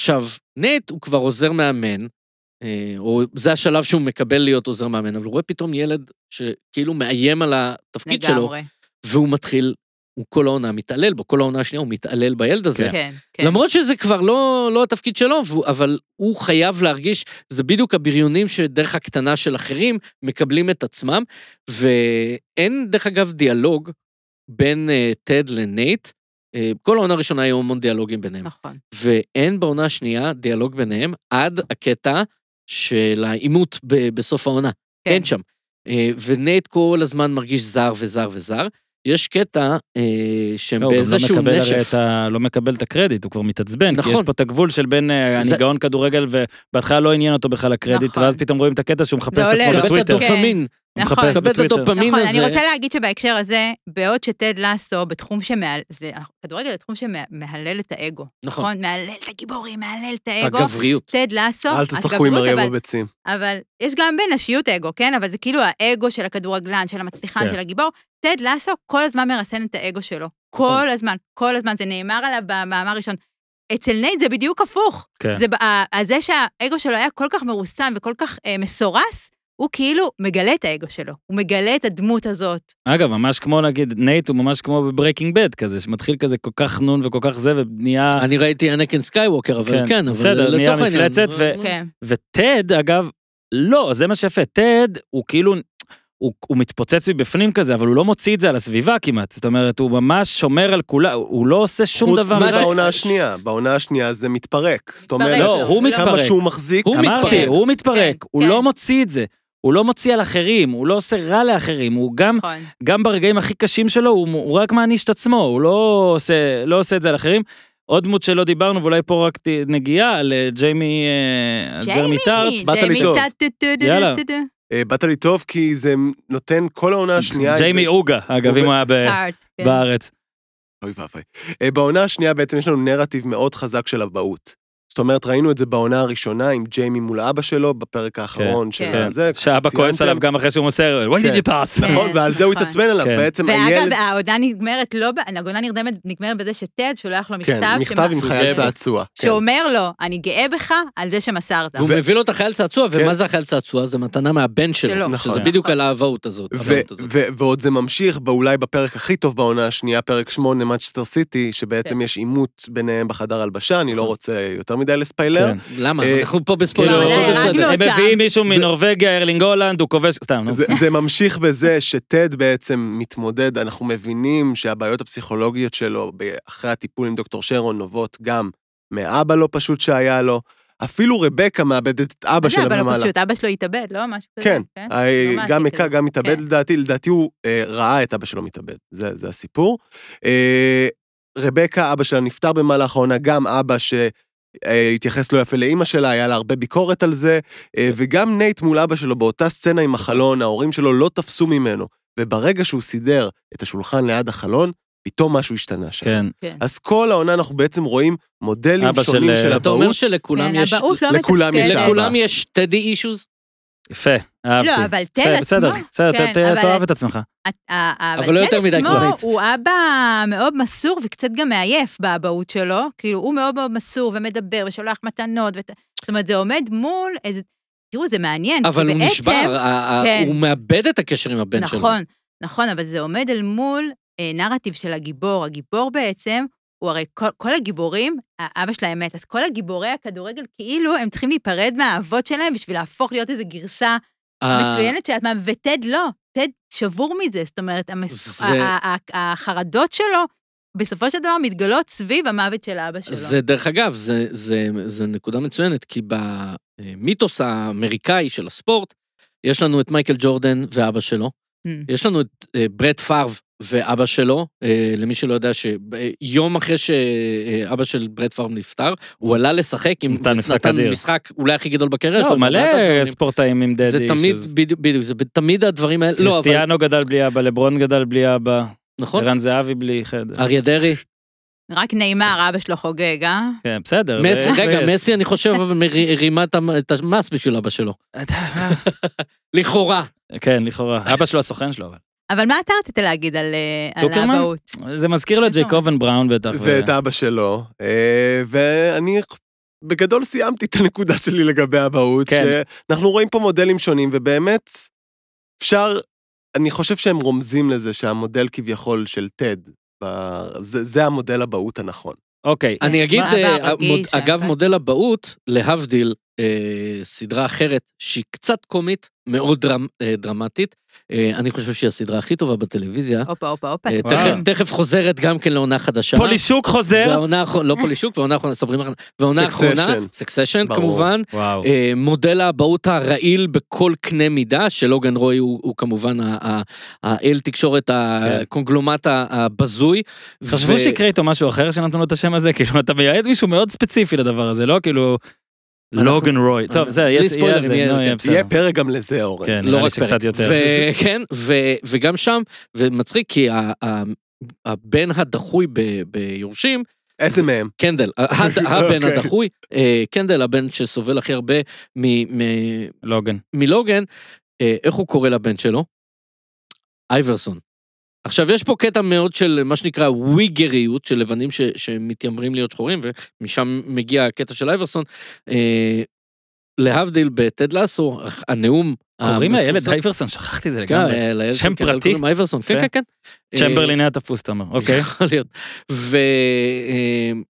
עכשיו, נייט הוא כבר עוזר מאמן, אה, או זה השלב שהוא מקבל להיות עוזר מאמן, אבל הוא רואה פתאום ילד שכאילו מאיים על התפקיד שלו. והוא מתחיל, הוא כל העונה מתעלל בו, כל העונה השנייה הוא מתעלל בילד הזה. כן, כן. למרות שזה כבר לא, לא התפקיד שלו, אבל הוא חייב להרגיש, זה בדיוק הבריונים שדרך הקטנה של אחרים מקבלים את עצמם, ואין דרך אגב דיאלוג בין uh, טד לנייט, uh, כל העונה הראשונה היו המון דיאלוגים ביניהם, נכון. ואין בעונה השנייה דיאלוג ביניהם עד הקטע של העימות ב- בסוף העונה, כן. אין שם. Uh, ונייט כל הזמן מרגיש זר וזר וזר. יש קטע uh, שהם לא, לא באיזשהו מקבל הרי נשף. את ה... לא מקבל את הקרדיט, הוא כבר מתעצבן, כי נכון. יש פה את הגבול של בין אה, זה- אני גאון כדורגל, ובהתחלה לא עניין אותו בכלל הקרדיט, נכון. ואז פתאום רואים את הקטע שהוא מחפש את עצמו בטוויטר. נכון. נכון, הזה. אני רוצה להגיד שבהקשר הזה, בעוד שטד לסו בתחום שמעל... זה... כדורגל זה תחום שמהלל את האגו. נכון. נכון? מהלל את הגיבורים, מהלל את האגו. הגבריות. טד לסו, אל תשחקו עם אריה אבל- בביצים. אבל יש גם בנשיות אגו, כן? אבל זה כאילו האגו של הכדורגלן, של המצליחן, כן. של הגיבור. טד לאסו כל הזמן מרסן את האגו שלו. נכון. כל הזמן, כל הזמן. זה נאמר עליו במאמר ראשון. אצל נייט זה בדיוק הפוך. כן. זה, זה שהאגו שלו היה כל כך מרוסן וכל כך אה, מסורס, הוא כאילו מגלה את האגו שלו. הוא מגלה את הדמות הזאת. אגב, ממש כמו נגיד, נייט הוא ממש כמו ב Breaking Bad כזה, שמתחיל כזה כל כך נון וכל כך זה, ונהיה... אני ראיתי אנקין סקייווקר, אבל כן, כן, אבל בסדר, נהיה מפלצת, ו- כן. וטד, אגב, לא, זה מה שיפה, טד הוא כאילו, הוא, הוא מתפוצץ מבפנים כזה, אבל הוא לא מוציא את זה על הסביבה כמעט. זאת אומרת, הוא ממש שומר על כולה, הוא לא עושה שום חוץ דבר. מה רע. ש- מבעונה השנייה, בעונה השנייה זה מתפרק. זאת אומרת, לא, הוא לא. מתפרק. כמה שהוא מחזיק, הוא אמרתי, מתפרק. הוא מתפרק, כן, הוא כן. לא מוציא את זה. הוא לא מוציא על אחרים, הוא לא עושה רע לאחרים, הוא גם, נכון. גם ברגעים הכי קשים שלו, הוא, הוא רק מעניש את עצמו, הוא לא עושה, לא עושה את זה על אחרים. עוד דמות שלא דיברנו, ואולי פה רק נגיעה, על אה, ג'יימי, אה, ג'רמי טארט. באת לי טוב. יאללה. אה, באת לי טוב כי זה נותן כל העונה השנייה... ג'יימי אוגה, אגב, אם הוא היה כן. בארץ. אוי ואבוי. בעונה השנייה בעצם יש לנו נרטיב מאוד חזק של אבהות. זאת אומרת, ראינו את זה בעונה הראשונה עם ג'יימי מול אבא שלו, בפרק האחרון של כן. כמו שאבא כועס. עליו גם אחרי שהוא מוסר, why did כן. you pass? נכון, כן, ועל זה הוא נכון. התעצבן עליו. כן. בעצם ואגב, הילד... העונה נגמרת לא, העונה נרדמת, נגמרת בזה שטד שולח לו מכתב, כן, מכתב עם חייל. צעצוע. כן. שאומר לו, אני גאה בך על זה שמסרת. והוא מביא לו את החייל צעצוע, כן. ומה זה החייל צעצוע? זה מתנה מהבן שלו. נכון. שזה בדיוק על האבהות הזאת. ועוד זה ממשיך אולי בפרק הכי טוב בעונה השנייה, פרק 8, מנצ'סטר סיטי, שבעצם כן. יש עימות ביניהם בחדר הלבשה, אני לא נכון. רוצה יותר מדי לספיילר. כן. למה? אה, אנחנו פה בספוילר, כאילו, לא. הם. מביאים מישהו מנורבגיה, ארלינג הולנד, הוא כובש, סתם, נו. זה, זה ממשיך בזה שטד בעצם מתמודד, אנחנו מבינים שהבעיות הפסיכולוגיות שלו אחרי הטיפול עם דוקטור שרון נובעות גם מאבא לא פשוט שהיה לו. אפילו רבקה מאבדת את אבא מה זה, שלה אבל לא. פשוט, אבא שלו התאבד, לא? משהו כזה. כן, אה, גם מעתיק מכה, את זה. גם מתאבד כן. לדעתי, לדעתי הוא אה, ראה את אבא שלו מתאבד, זה, זה הסיפור. אה, רבקה, אבא שלה נפטר במהלך העונה, גם אבא שהתייחס לא יפה לאימא שלה, היה לה הרבה ביקורת על זה, אה, וגם נייט מול אבא שלו באותה סצנה עם החלון, ההורים שלו לא תפסו ממנו, וברגע שהוא סידר את השולחן ליד החלון, פתאום משהו השתנה שם. כן. כן. אז כל העונה אנחנו בעצם רואים מודלים שונים של, של אה, אתה אומר אבהות. שלכולם כן, יש... אבהות לא לכולם יש מתפקדת. אבא. לכולם יש טדי אישוז? יפה, אהבתי. לא, אבל תל עצמו... בסדר, בסדר, כן, אבל- תאהב את עצמך. אבל לא יותר מדי עצמו גבוהית. הוא אבא מאוד מסור וקצת גם מעייף באבהות שלו, כאילו הוא מאוד מאוד מסור ומדבר ושולח מתנות, ות... זאת אומרת, זה עומד מול איזה... תראו, זה מעניין, אבל הוא בעצם- נשבר, כן. הוא מאבד את הקשר עם הבן שלו. נכון, נכון, אבל זה עומד אל מול אה, נרטיב של הגיבור. הגיבור בעצם, הוא הרי כל, כל הגיבורים, האבא שלהם מת, אז כל הגיבורי הכדורגל, כאילו הם צריכים להיפרד מהאבות שלהם בשביל להפוך להיות איזו גרסה ה- מצוינת של עצמם, וטד לא, טד שבור מזה, זאת אומרת, המס... זה- החרדות שלו, בסופו של דבר מתגלות סביב המוות של אבא שלו. זה דרך אגב, זה, זה, זה נקודה מצוינת, כי במיתוס האמריקאי של הספורט, יש לנו את מייקל ג'ורדן ואבא שלו, Mm. יש לנו את אה, ברד פארב ואבא שלו, אה, למי שלא יודע שיום אחרי שאבא של ברד פארב נפטר, הוא עלה לשחק עם... נתן משחק נתן אדיר. משחק אולי הכי גדול בקריירה לא, שלו. מלא מבחינת הדברים. ספורטאים עם דדי. זה תמיד, שזה- בדיוק, בדיוק, זה תמיד הדברים האלה, לא, אבל, קריסטיאנו גדל בלי אבא, לברון גדל בלי אבא, נכון? ערן זהבי בלי חדר. אריה דרעי, רק נאמר, אבא שלו חוגג, אה? כן, בסדר. מסי, רגע, מסי אני חושב רימה את המס בשביל אבא שלו. לכאורה. כן, לכאורה. אבא שלו הסוכן שלו, אבל. אבל מה אתה רצית להגיד על אה? האבהות? זה מזכיר לו את איזה ג'ייקובן בראון בטח. ואת אבא שלו, אה, ואני בגדול סיימתי את הנקודה שלי לגבי אבהות, כן. שאנחנו רואים פה מודלים שונים, ובאמת, אפשר, אני חושב שהם רומזים לזה שהמודל כביכול של טד, זה, זה המודל אבהות הנכון. אוקיי. אני אגיד, מה הבא, אה, אגב, מודל אבהות, להבדיל, אה, סדרה אחרת שהיא קצת קומית, מאוד דרמ- אה, דרמטית, אה, אני חושב שהיא הסדרה הכי טובה בטלוויזיה. הופה, הופה, הופה. אה. תכף- תכף חוזרת גם כן לעונה חדשה. פולישוק חוזר. והעונה לא פולישוק, והעונה האחרונה, ספרים אחרונה, והעונה האחרונה, Succession. סקסשן. כמובן, וואו. אה, מודל האבהות הרעיל בכל קנה מידה, שלוגן רוי הוא, הוא כמובן האל תקשורת, הקונגלומט ה- הבזוי. חשבו ו- שיקרה איתו משהו אחר שנתנו לו את השם הזה, כאילו אתה מייעד מישהו מאוד ספציפי לדבר הזה, לא כאילו לוגן רוי. טוב, זה, יהיה פרק גם לזה, אורן. כן, לא רק פרק. שקצת יותר. ו- כן, ו- וגם שם, ומצחיק כי ה- ה- הבן הדחוי ב- ביורשים, איזה מהם? קנדל, הבן אוקיי. הדחוי, אה, קנדל, הבן שסובל הכי הרבה מ- מ- לוגן. מלוגן, אה, איך הוא קורא לבן שלו? אייברסון. עכשיו, יש פה קטע מאוד של מה שנקרא וויגריות של לבנים ש, שמתיימרים להיות שחורים, ומשם מגיע הקטע של אייברסון. אה, להבדיל בטד לאסו, הנאום... קוראים לילד אייברסון, שכחתי את זה כן, לגמרי. אה, שם כן, פרטי? קוראים אייברסון, כן. כן, כן. צ'מברלין היה תפוס, אתה אומר, אוקיי. יכול להיות.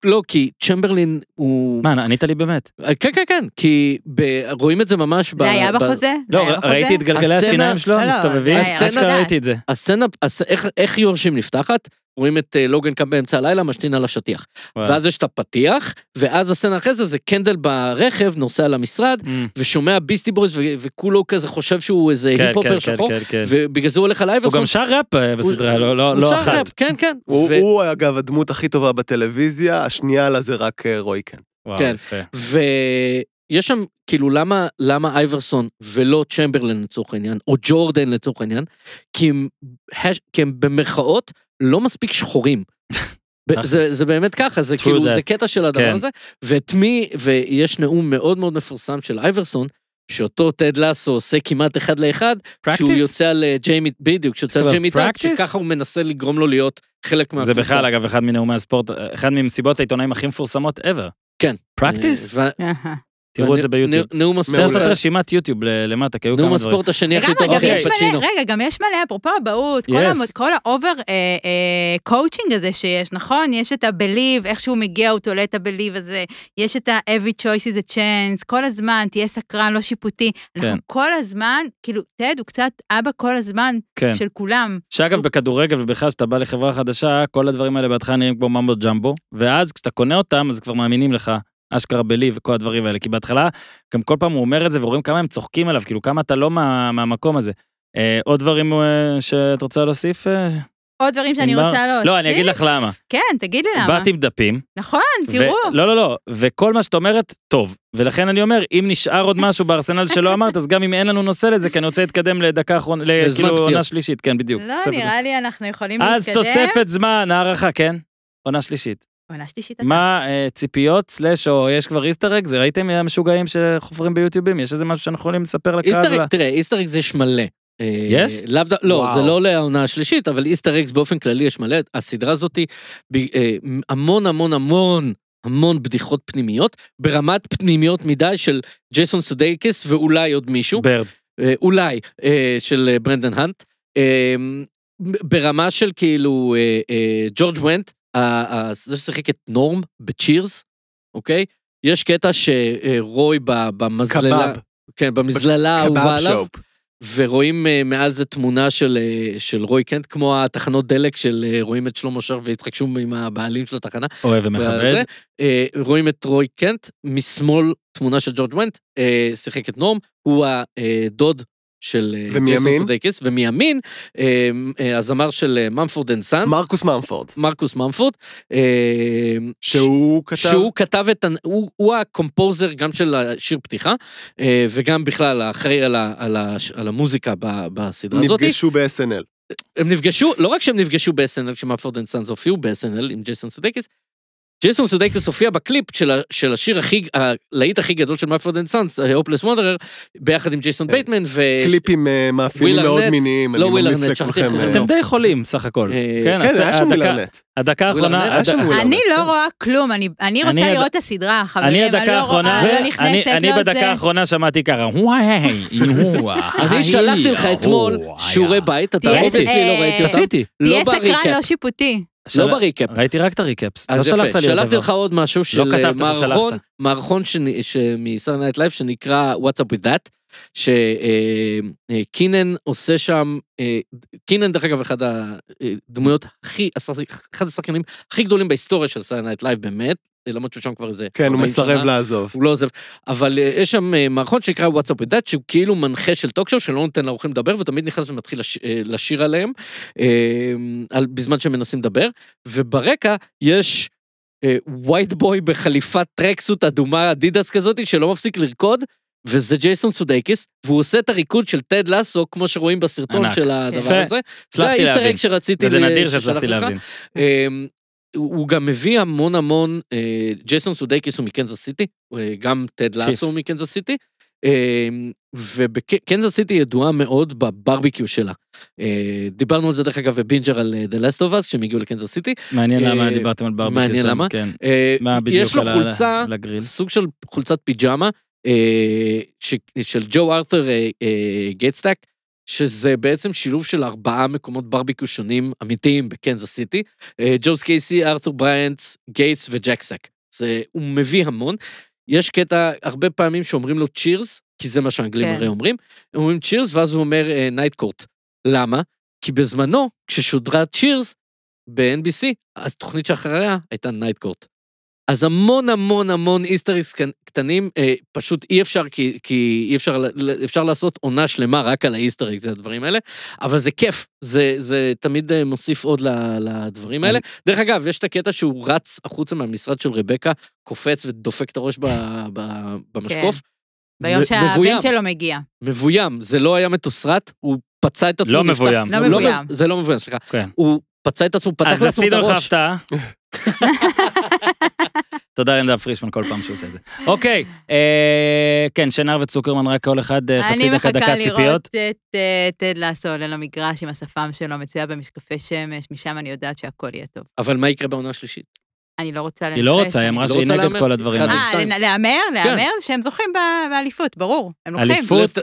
ולא, כי צ'מברלין הוא... מה, ענית לי באמת. כן, כן, כן, כי ב- רואים את זה ממש ב... זה היה בחוזה? לא? ראיתי את גלגלי השיניים שלו, לא, לא, מסתובבים, אשכרה ראיתי את זה. הסצנה, הס- איך, איך יורשים נפתחת, רואים את אה, לוגן קם באמצע הלילה, משתין על השטיח. וואו. ואז יש את הפתיח, ואז הסצנה אחרי זה, זה קנדל ברכב, נוסע למשרד, אמ, ושומע Beastie Boys, ו- וכולו כזה חושב שהוא איזה כן, hip hopper כן, שחור, כן, כן. ובגלל זה הוא הולך על הוא אייברסון. גם שר ראפ אה, בסדרה, לא- לא הוא לא שר אחת. ראפ, כן, כן. הוא, ו- הוא, אגב, הדמות הכי טובה בטלוויזיה, השנייה לה זה רק אה, רוי קנט. וואו, כן. יפה. ויש שם, כאילו, למה, למה אייברסון ולא צ'מברלין לצורך העניין, או ג'ורדן לצורך העניין? כי הם, כי הם במרכאות לא מספיק שחורים. זה, זה באמת ככה, זה כאילו, that. זה קטע של הדבר כן. הזה, ואת מי, ויש נאום מאוד מאוד מפורסם של אייברסון, שאותו טד לאסו עושה כמעט אחד לאחד, שהוא Practice? יוצא על אה, ג'יימי, בדיוק, שיוצא על אבל ג'יימי טאק? שככה הוא מנסה לגרום לו להיות חלק זה מהקבוצה. בכלל, אגב, אחד מנאומי הספורט, אחד ממסיבות העיתונאים הכי מפורסמות ever. כן. Practice? אה. תראו את זה ביוטיוב. נאום צריך הספורט, לעשות מעולה. רשימת יוטיוב למטה, כי היו נאום כמה דברים. הספורט השני הכי טוב, יש פצ'ינו. רגע, גם יש מלא, אפרופו אבהות, כל ה overcoaching הזה שיש, נכון? יש את ה-believe, איך שהוא מגיע, הוא תולה את ה-believe הזה, יש את ה-every choice is a chance, כל הזמן, תהיה סקרן, לא שיפוטי. אנחנו כן. כל הזמן, כאילו, טד הוא קצת אבא כל הזמן כן. של כולם. שאגב, בכדורגל ובכלל, כשאתה בא לחברה חדשה, כל הדברים האלה בהתחלה נראים כמו ממבו ג'מבו, ואז כשאתה קונה אותם, אז כבר מאמינים לך, אשכרה בלי וכל הדברים האלה, כי בהתחלה, גם כל פעם הוא אומר את זה, ורואים כמה הם צוחקים עליו, כאילו כמה אתה לא מה, מהמקום הזה. אה, עוד דברים אה, שאת רוצה להוסיף? אה, עוד דברים שאני ענבר? רוצה להוסיף. לא, אני אגיד לך למה. כן, תגיד לי למה. באתי עם דפים. נכון, ו- תראו. לא, לא, לא, וכל מה שאת אומרת, טוב. ולכן אני אומר, אם נשאר עוד משהו בארסנל שלא אמרת, אז גם אם אין לנו נושא לזה, כי אני רוצה להתקדם לדקה אחרונה, כאילו. עונה שלישית, כן, בדיוק. לא, נראה לי אנחנו יכולים אז להתקדם. תוספת זמן, הערכה, כן? עונה שלישית. עונה שלישית. מה אה, ציפיות, slash, או יש כבר Easter egg? זה ראיתם המשוגעים שחופרים ביוטיובים? יש איזה משהו שאנחנו יכולים לספר לקהל? Easter egg, תראה, Easter egg זה יש מלא. אה, יש? לאו ד... לא, וואו. זה לא לעונה השלישית, אבל Easter eggs באופן כללי יש מלא. הסדרה הזאתי, אה, המון המון המון המון בדיחות פנימיות, ברמת פנימיות מדי של ג'ייסון סודייקיס ואולי עוד מישהו, ברד. אה, אולי, אה, של אה, ברנדן האנט. אה, ברמה של כאילו אה, אה, ג'ורג' ונט, זה ששיחק את נורם ב Cheers, אוקיי? יש קטע שרוי ב- במזללה, קבב. כן, במזללה האהובה עליו. ורואים אה, מעל זה תמונה של, אה, של רוי קנט, כמו התחנות דלק של אה, רואים את שלמה שר ויצחק שום עם הבעלים של התחנה. אוהב ומכבד. אה, רואים את רוי קנט, משמאל תמונה של ג'ורג' ונט, אה, שיחק את נורם, הוא הדוד של אה? ג'ייסון סודייקיס, ומימין, אה, אה, הזמר של Mumford and Sons, מרקוס ממפורד, מרקוס ממפורד, שהוא כתב... שהוא כתב את, הוא, הוא ה composer גם של השיר פתיחה, וגם בכלל האחראי על, ה- על, ה- על המוזיקה בסדרה הזאת. נפגשו ב-SNL. הם נפגשו, לא רק שהם נפגשו ב-SNL כש Mumford and Sons הופיעו ב-SNL עם ג'ייסון סודייקיס, ג'ייסון סודקוס הופיע בקליפ של, של השיר הכי, הלהיט הכי גדול של מייפרד אנד סאנס, הופלס וונדרר, ביחד עם ג'ייסון כן. בייטמן, ו... קליפים אה, מאפיינים מאוד ארנט, מיניים, לא אני ממליץ לכולכם. אה, אתם די חולים, סך הכל. אה, כן, כן, היה שם וויל הדקה- האחרונה... אני. לא רואה כלום, אני- רוצה לראות את הסדרה, חברים. אני לא רואה, לא אני- נכנסת, אני לא בדקה. האחרונה שמעתי ככה, וואי, אני שלחתי לך אתמול שיעורי בית, אתה אובייסלי לא אה, ראיתי אותם. צפיתי. לא תהיה סקרן, לא שיפוטי. לא ב recap. ראיתי רק את ה recaps. לא אז שלחת יפה, לי שלחתי. לך עוד משהו של אה. מערכון, מערכון מ Saturday Night Live שנקרא What's up with that, שקינן עושה שם, אה, קינן דרך אגב אחד הדמויות הכי, אחד השחקנים הכי גדולים בהיסטוריה של Saturday Night Live באמת, למרות שהוא שם כבר איזה כן, הוא 40 מסרב שנה. לעזוב. הוא לא עוזב, אבל אה, יש שם אה, מערכון שנקרא with that, שהוא כאילו מנחה של talk show שלא נותן לאורחים לדבר, ותמיד נכנס ומתחיל לש, אה, לשיר עליהם, אה, על, בזמן שהם מנסים לדבר, וברקע יש white boy בחליפת tracksuit אדומה אדידס כזאת, שלא מפסיק לרקוד. וזה ג'ייסון סודייקיס, והוא עושה את הריקוד של טד לסו, כמו שרואים בסרטון ענק. של הדבר יפה. הזה. זה ה Easter egg שרציתי וזה נדיר שהצלחתי. להבין. הוא גם מביא המון המון, אה, ג'ייסון סודייקיס הוא מקנזס סיטי, אה, גם טד. לאסו הוא מקנזס סיטי, אמ, ובקנזס סיטי ידועה מאוד בברביקיו שלה. אה, דיברנו על זה דרך אגב בבינג'ר על אה, The Last of Us, כשהם הגיעו לקנזס סיטי. מעניין אה, למה דיברתם על ברביקיו מעניין שם, למה. כן. אה, מה בדיוק יש לו על חולצה, לגריל? סוג של חולצת פיג'מה, אה, ש- של ג'ו ארת'ר אה, אה, גייטסטאק, שזה בעצם שילוב של ארבעה מקומות ברביקו שונים אמיתיים בקנזס סיטי, אה, ג'וז קיי סי, ארתור בראיינטס, גייטס וג'ק סטאק. זה, הוא מביא המון. יש קטע הרבה פעמים שאומרים לו cheers, כי זה מה שהאנגלים כן. הרי אומרים, הם אומרים cheers ואז הוא אומר Night Court. למה? כי בזמנו, כששודרה Cheers ב-NBC, התוכנית שאחריה הייתה Night Court. אז המון המון המון Easter eggs קטנים, אה, פשוט אי אפשר, כי, כי אי אפשר, ל- אפשר לעשות עונה שלמה רק על ה Easter egg, זה הדברים האלה, אבל זה כיף, זה, זה תמיד אה, מוסיף עוד ל- לדברים האלה. דרך אגב, יש את הקטע שהוא רץ החוצה מהמשרד של רבקה, קופץ ודופק את הראש ב, ב, במשקוף. ביום מ- שהבן שלו מגיע. מבוים, זה לא היה מתוסרט, הוא פצע את עצמו. לא נפתח- מבוים. לא מב- מבוים. זה לא מבוים, סליחה. כן. הוא פצע את עצמו, פתח אז לעצמו את עשינו לך הראש. הפתעה. תודה לנדב פרישמן כל פעם שהוא עושה את זה. אוקיי, אה, כן, שנהר וצוקרמן, רק כל אחד אה, חצי אני דקה, מחכה דקה ציפיות. לראות את אה, טד לאסו עולה למגרש עם השפם שלו, מצויה במשקפי שמש, משם אני יודעת שהכל יהיה טוב. אבל מה יקרה בעונה השלישית? אני לא רוצה לנחש. היא לא רוצה, היא אמרה לא שהיא נגד. כל הדברים האלה. אה. להמר? כן. להמר? שהם זוכים ב- באליפות, ברור. הם לוקחים. אליפות?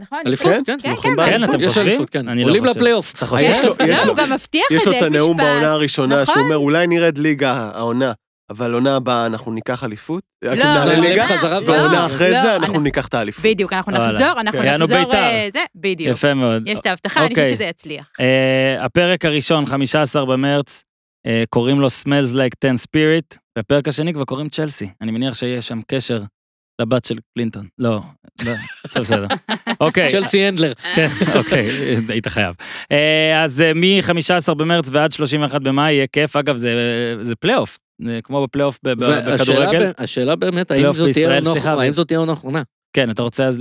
נכון? אליפות, כן, כן, זוכים כן. כן, אתם חושבים? כן. אני לא עולים. לפלייאוף. אתה חושב? יש לו- לא, לו- הוא גם מבטיח את זה, יש לו את הנאום. בעונה הראשונה, נכון. שהוא אומר, אולי נרד ליגה העונה, אבל עונה הבאה אנחנו ניקח אליפות. לא, נעלה לא, ליגה, חזרה, לא, ועונה אחרי לא, זה אנחנו ניקח את האליפות. בדיוק, אנחנו וואלה. נחזור, אנחנו כן. יענו נחזור, בית"ר. אה, זה, בדיוק. יפה מאוד. יש את ההבטחה, אני אוקיי. חושבת שזה יצליח. אה, הפרק הראשון, 15 במרץ, אה, קוראים לו Smells Like 10 Spirit, והפרק השני כבר קוראים צ'לסי. אני מניח שיש שם קשר לבת של קלינטון. לא, לא, זה בסדר. אוקיי. צ'לסי הנדלר. כן, אוקיי, היית חייב. אז מ-15 במרץ ועד 31 במאי יהיה כיף. אגב, זה- זה פלייאוף, כמו בפלייאוף בכדורגל. השאלה באמת, האם זאת תהיה העונה האחרונה? כן, אתה רוצה אז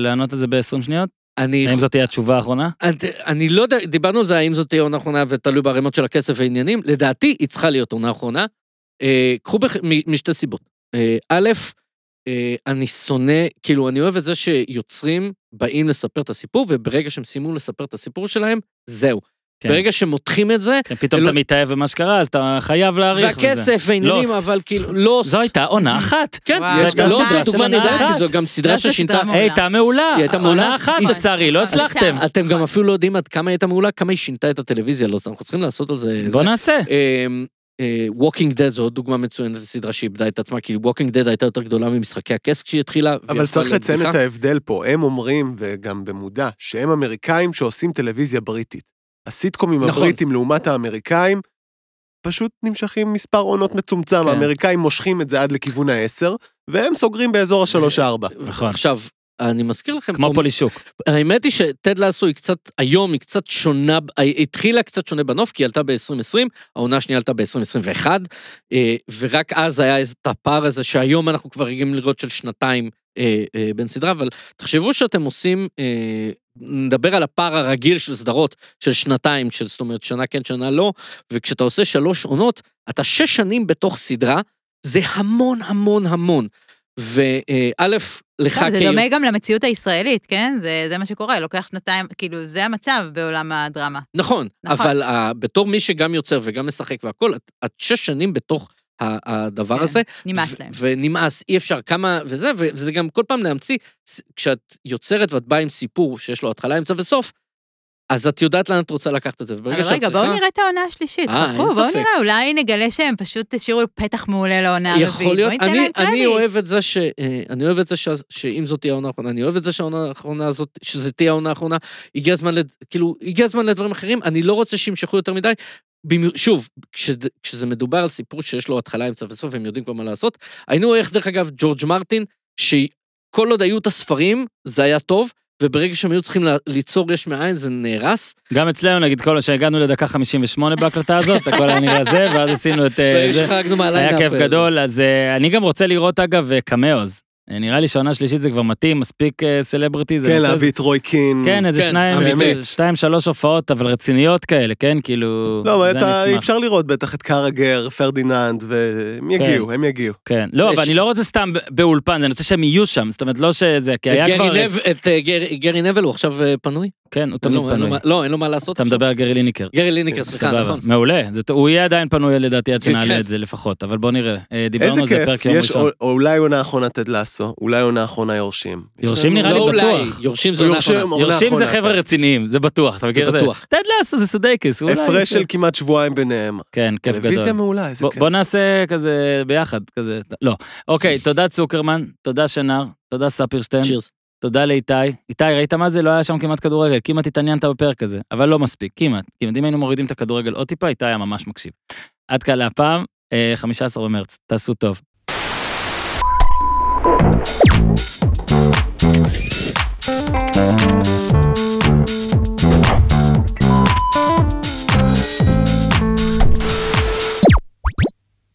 לענות על זה ב-20 שניות? אני האם זאת תהיה התשובה האחרונה? אני- אני לא יודע, דיברנו על זה, האם זאת תהיה עונה אחרונה ותלוי בערימות של הכסף ועניינים, לדעתי היא צריכה להיות עונה אחרונה. אה, קחו בח... מ- משתי סיבות. אה, א', אה, אני שונא, כאילו, אני אוהב את זה שיוצרים באים לספר את הסיפור, וברגע שהם סיימו לספר את הסיפור שלהם, זהו. כן. ברגע שמותחים את זה, כן, פתאום לא- אתה מתאהב במה שקרה, אז אתה חייב להעריך. והכסף ועניינים. אבל כאילו, לא... זו הייתה עונה אחת. כן, וואו, יש גם לא, סדרה של עונה אחת. כי זו גם סדרה לא, ששינתה... היא הייתה מעולה. היא הייתה מעולה. עונה אחת לצערי, לא הצלחתם. אתם גם אפילו לא יודעים עד כמה היא הייתה מעולה, כמה היא שינתה את הטלוויזיה, לא סתם, אנחנו צריכים לעשות על זה... בוא נעשה. Walking Dead זו עוד דוגמה מצוינת לסדרה שאיבדה את עצמה, כי Walking Dead הייתה יותר גדולה ממשחקי הכס כשהיא התחילה. אבל צריך לציין. את ההבדל פה, הם אומרים, וגם במודע, שהם אמריקאים שעושים טלוויזיה בריטית. הסיטקומים נכון. הבריטים לעומת האמריקאים, פשוט נמשכים מספר עונות מצומצם, כן. האמריקאים מושכים את זה עד לכיוון העשר, והם סוגרים באזור השלוש-ארבע. נכון. עכשיו, אני מזכיר לכם, כמו פה- פולישוק. האמת היא שטד לאסו היא קצת, היום היא קצת שונה, היא התחילה קצת שונה בנוף, כי היא עלתה ב-2020, העונה השנייה עלתה ב-2021, ורק אז היה את הפער הזה שהיום אנחנו כבר רגילים לראות של שנתיים אה, אה, בין סדרה, אבל תחשבו שאתם עושים, אה, נדבר על הפער הרגיל של סדרות של שנתיים, של זאת אומרת שנה כן, שנה לא, וכשאתה עושה שלוש עונות, אתה שש שנים בתוך סדרה, זה המון המון המון. וא', לך טוב, זה דומה גם למציאות הישראלית, כן? זה, זה מה שקורה, לוקח שנתיים, כאילו, זה המצב בעולם הדרמה. נכון, נכון. אבל uh, בתור מי שגם יוצר וגם משחק והכל, את, את שש שנים בתוך הדבר כן, הזה. נמאס להם. ונמאס, אי אפשר כמה, וזה, וזה גם כל פעם להמציא, כשאת יוצרת ואת באה עם סיפור שיש לו התחלה, אמצע וסוף, אז את יודעת לאן את רוצה לקחת את זה. אבל רגע, צריכה- בואו נראה את העונה השלישית. אה, אין חכו, בואו ספק. נראה, אולי נגלה שהם פשוט השאירו פתח מעולה לעונה הרביעית. יכול להיות, ניתן אני, אני קרדיט. אוהב את זה ש... אה, אני אוהב את זה ש, שאם זאת תהיה העונה האחרונה, אני אוהב את זה שהעונה האחרונה הזאת, שזה תהיה העונה האחרונה, הגיע הזמן, לד... כאילו, הגיע הזמן לדברים אחרים, אני לא רוצה שימשכו יותר מדי. שוב, כשזה, כשזה מדובר על סיפור שיש לו התחלה, אמצע וסוף, הם יודעים כבר מה לעשות. היינו איך, דרך אגב, ג'ורג' מרטין, שכל עוד היו את הספרים, זה היה טוב, וברגע שהם היו צריכים ליצור יש מאין, זה נהרס. גם אצלנו, נגיד, כל שהגענו לדקה 58 בהקלטה הזאת, הכל היה נראה זה, ואז עשינו את אה, זה. היה כיף גדול, אז אה, אני גם רוצה לראות, אגב, אה, cameos. אה, נראה לי שעונה שלישית זה כבר מתאים, מספיק אה, סלבריטי. זה כן, להביא את רוי קין. כן, איזה כן, שניים, באמת. שתיים, שלוש הופעות, אבל רציניות כאלה, כן? כאילו... לא. אפשר לראות בטח את קרגר, פרדיננד, והם יגיעו, הם יגיעו. כן. לא, אבל אני לא רוצה סתם באולפן, אני רוצה שהם יהיו שם, זאת אומרת, לא שזה, כי היה כבר... את אה, גרי- גרי נבל, הוא עכשיו אה, פנוי? כן, הוא תמיד פנוי. לא, אין לו מה לעשות. אתה. מדבר על גרי ליניקר. גרי ליניקר, סליחה, נכון. מעולה, הוא יהיה עדיין פנוי לדעתי עד כן, שנעלה כן. את זה לפחות, אבל בוא נראה. אה, דיברנו על זה פרק יום יש ראשון. או- או אולי עונה אחרונה תד לאסו, אולי עונה אחרונה יורשים. יורשים לנו- נראה לי לא בטוח. יורשים זה עונה אחרונה. יורשים זה חבר'ה. רציניים, זה בטוח, אתה מכיר את זה? בטוח. תד לאסו זה סודקס, אולי הפרש של כמעט שבועיים ביניהם. כן, כיף טלוויזיה גדול. מעולה, איזה בוא- כיף. בוא נעשה כזה ביחד, כזה, לא. אוקיי, תודה צוקרמן, תודה שנר, תודה ספירשטיין, צ'ירס. תודה לאיתי. איתי, ראית מה זה? לא היה שם כמעט כדורגל. כמעט התעניינת בפרק הזה, אבל לא מספיק, כמעט. כמעט. אם היינו מורידים את הכדורגל עוד טיפה, איתי היה ממש מקשיב. עד כאן להפעם, אה, 15 במרץ, תעשו טוב.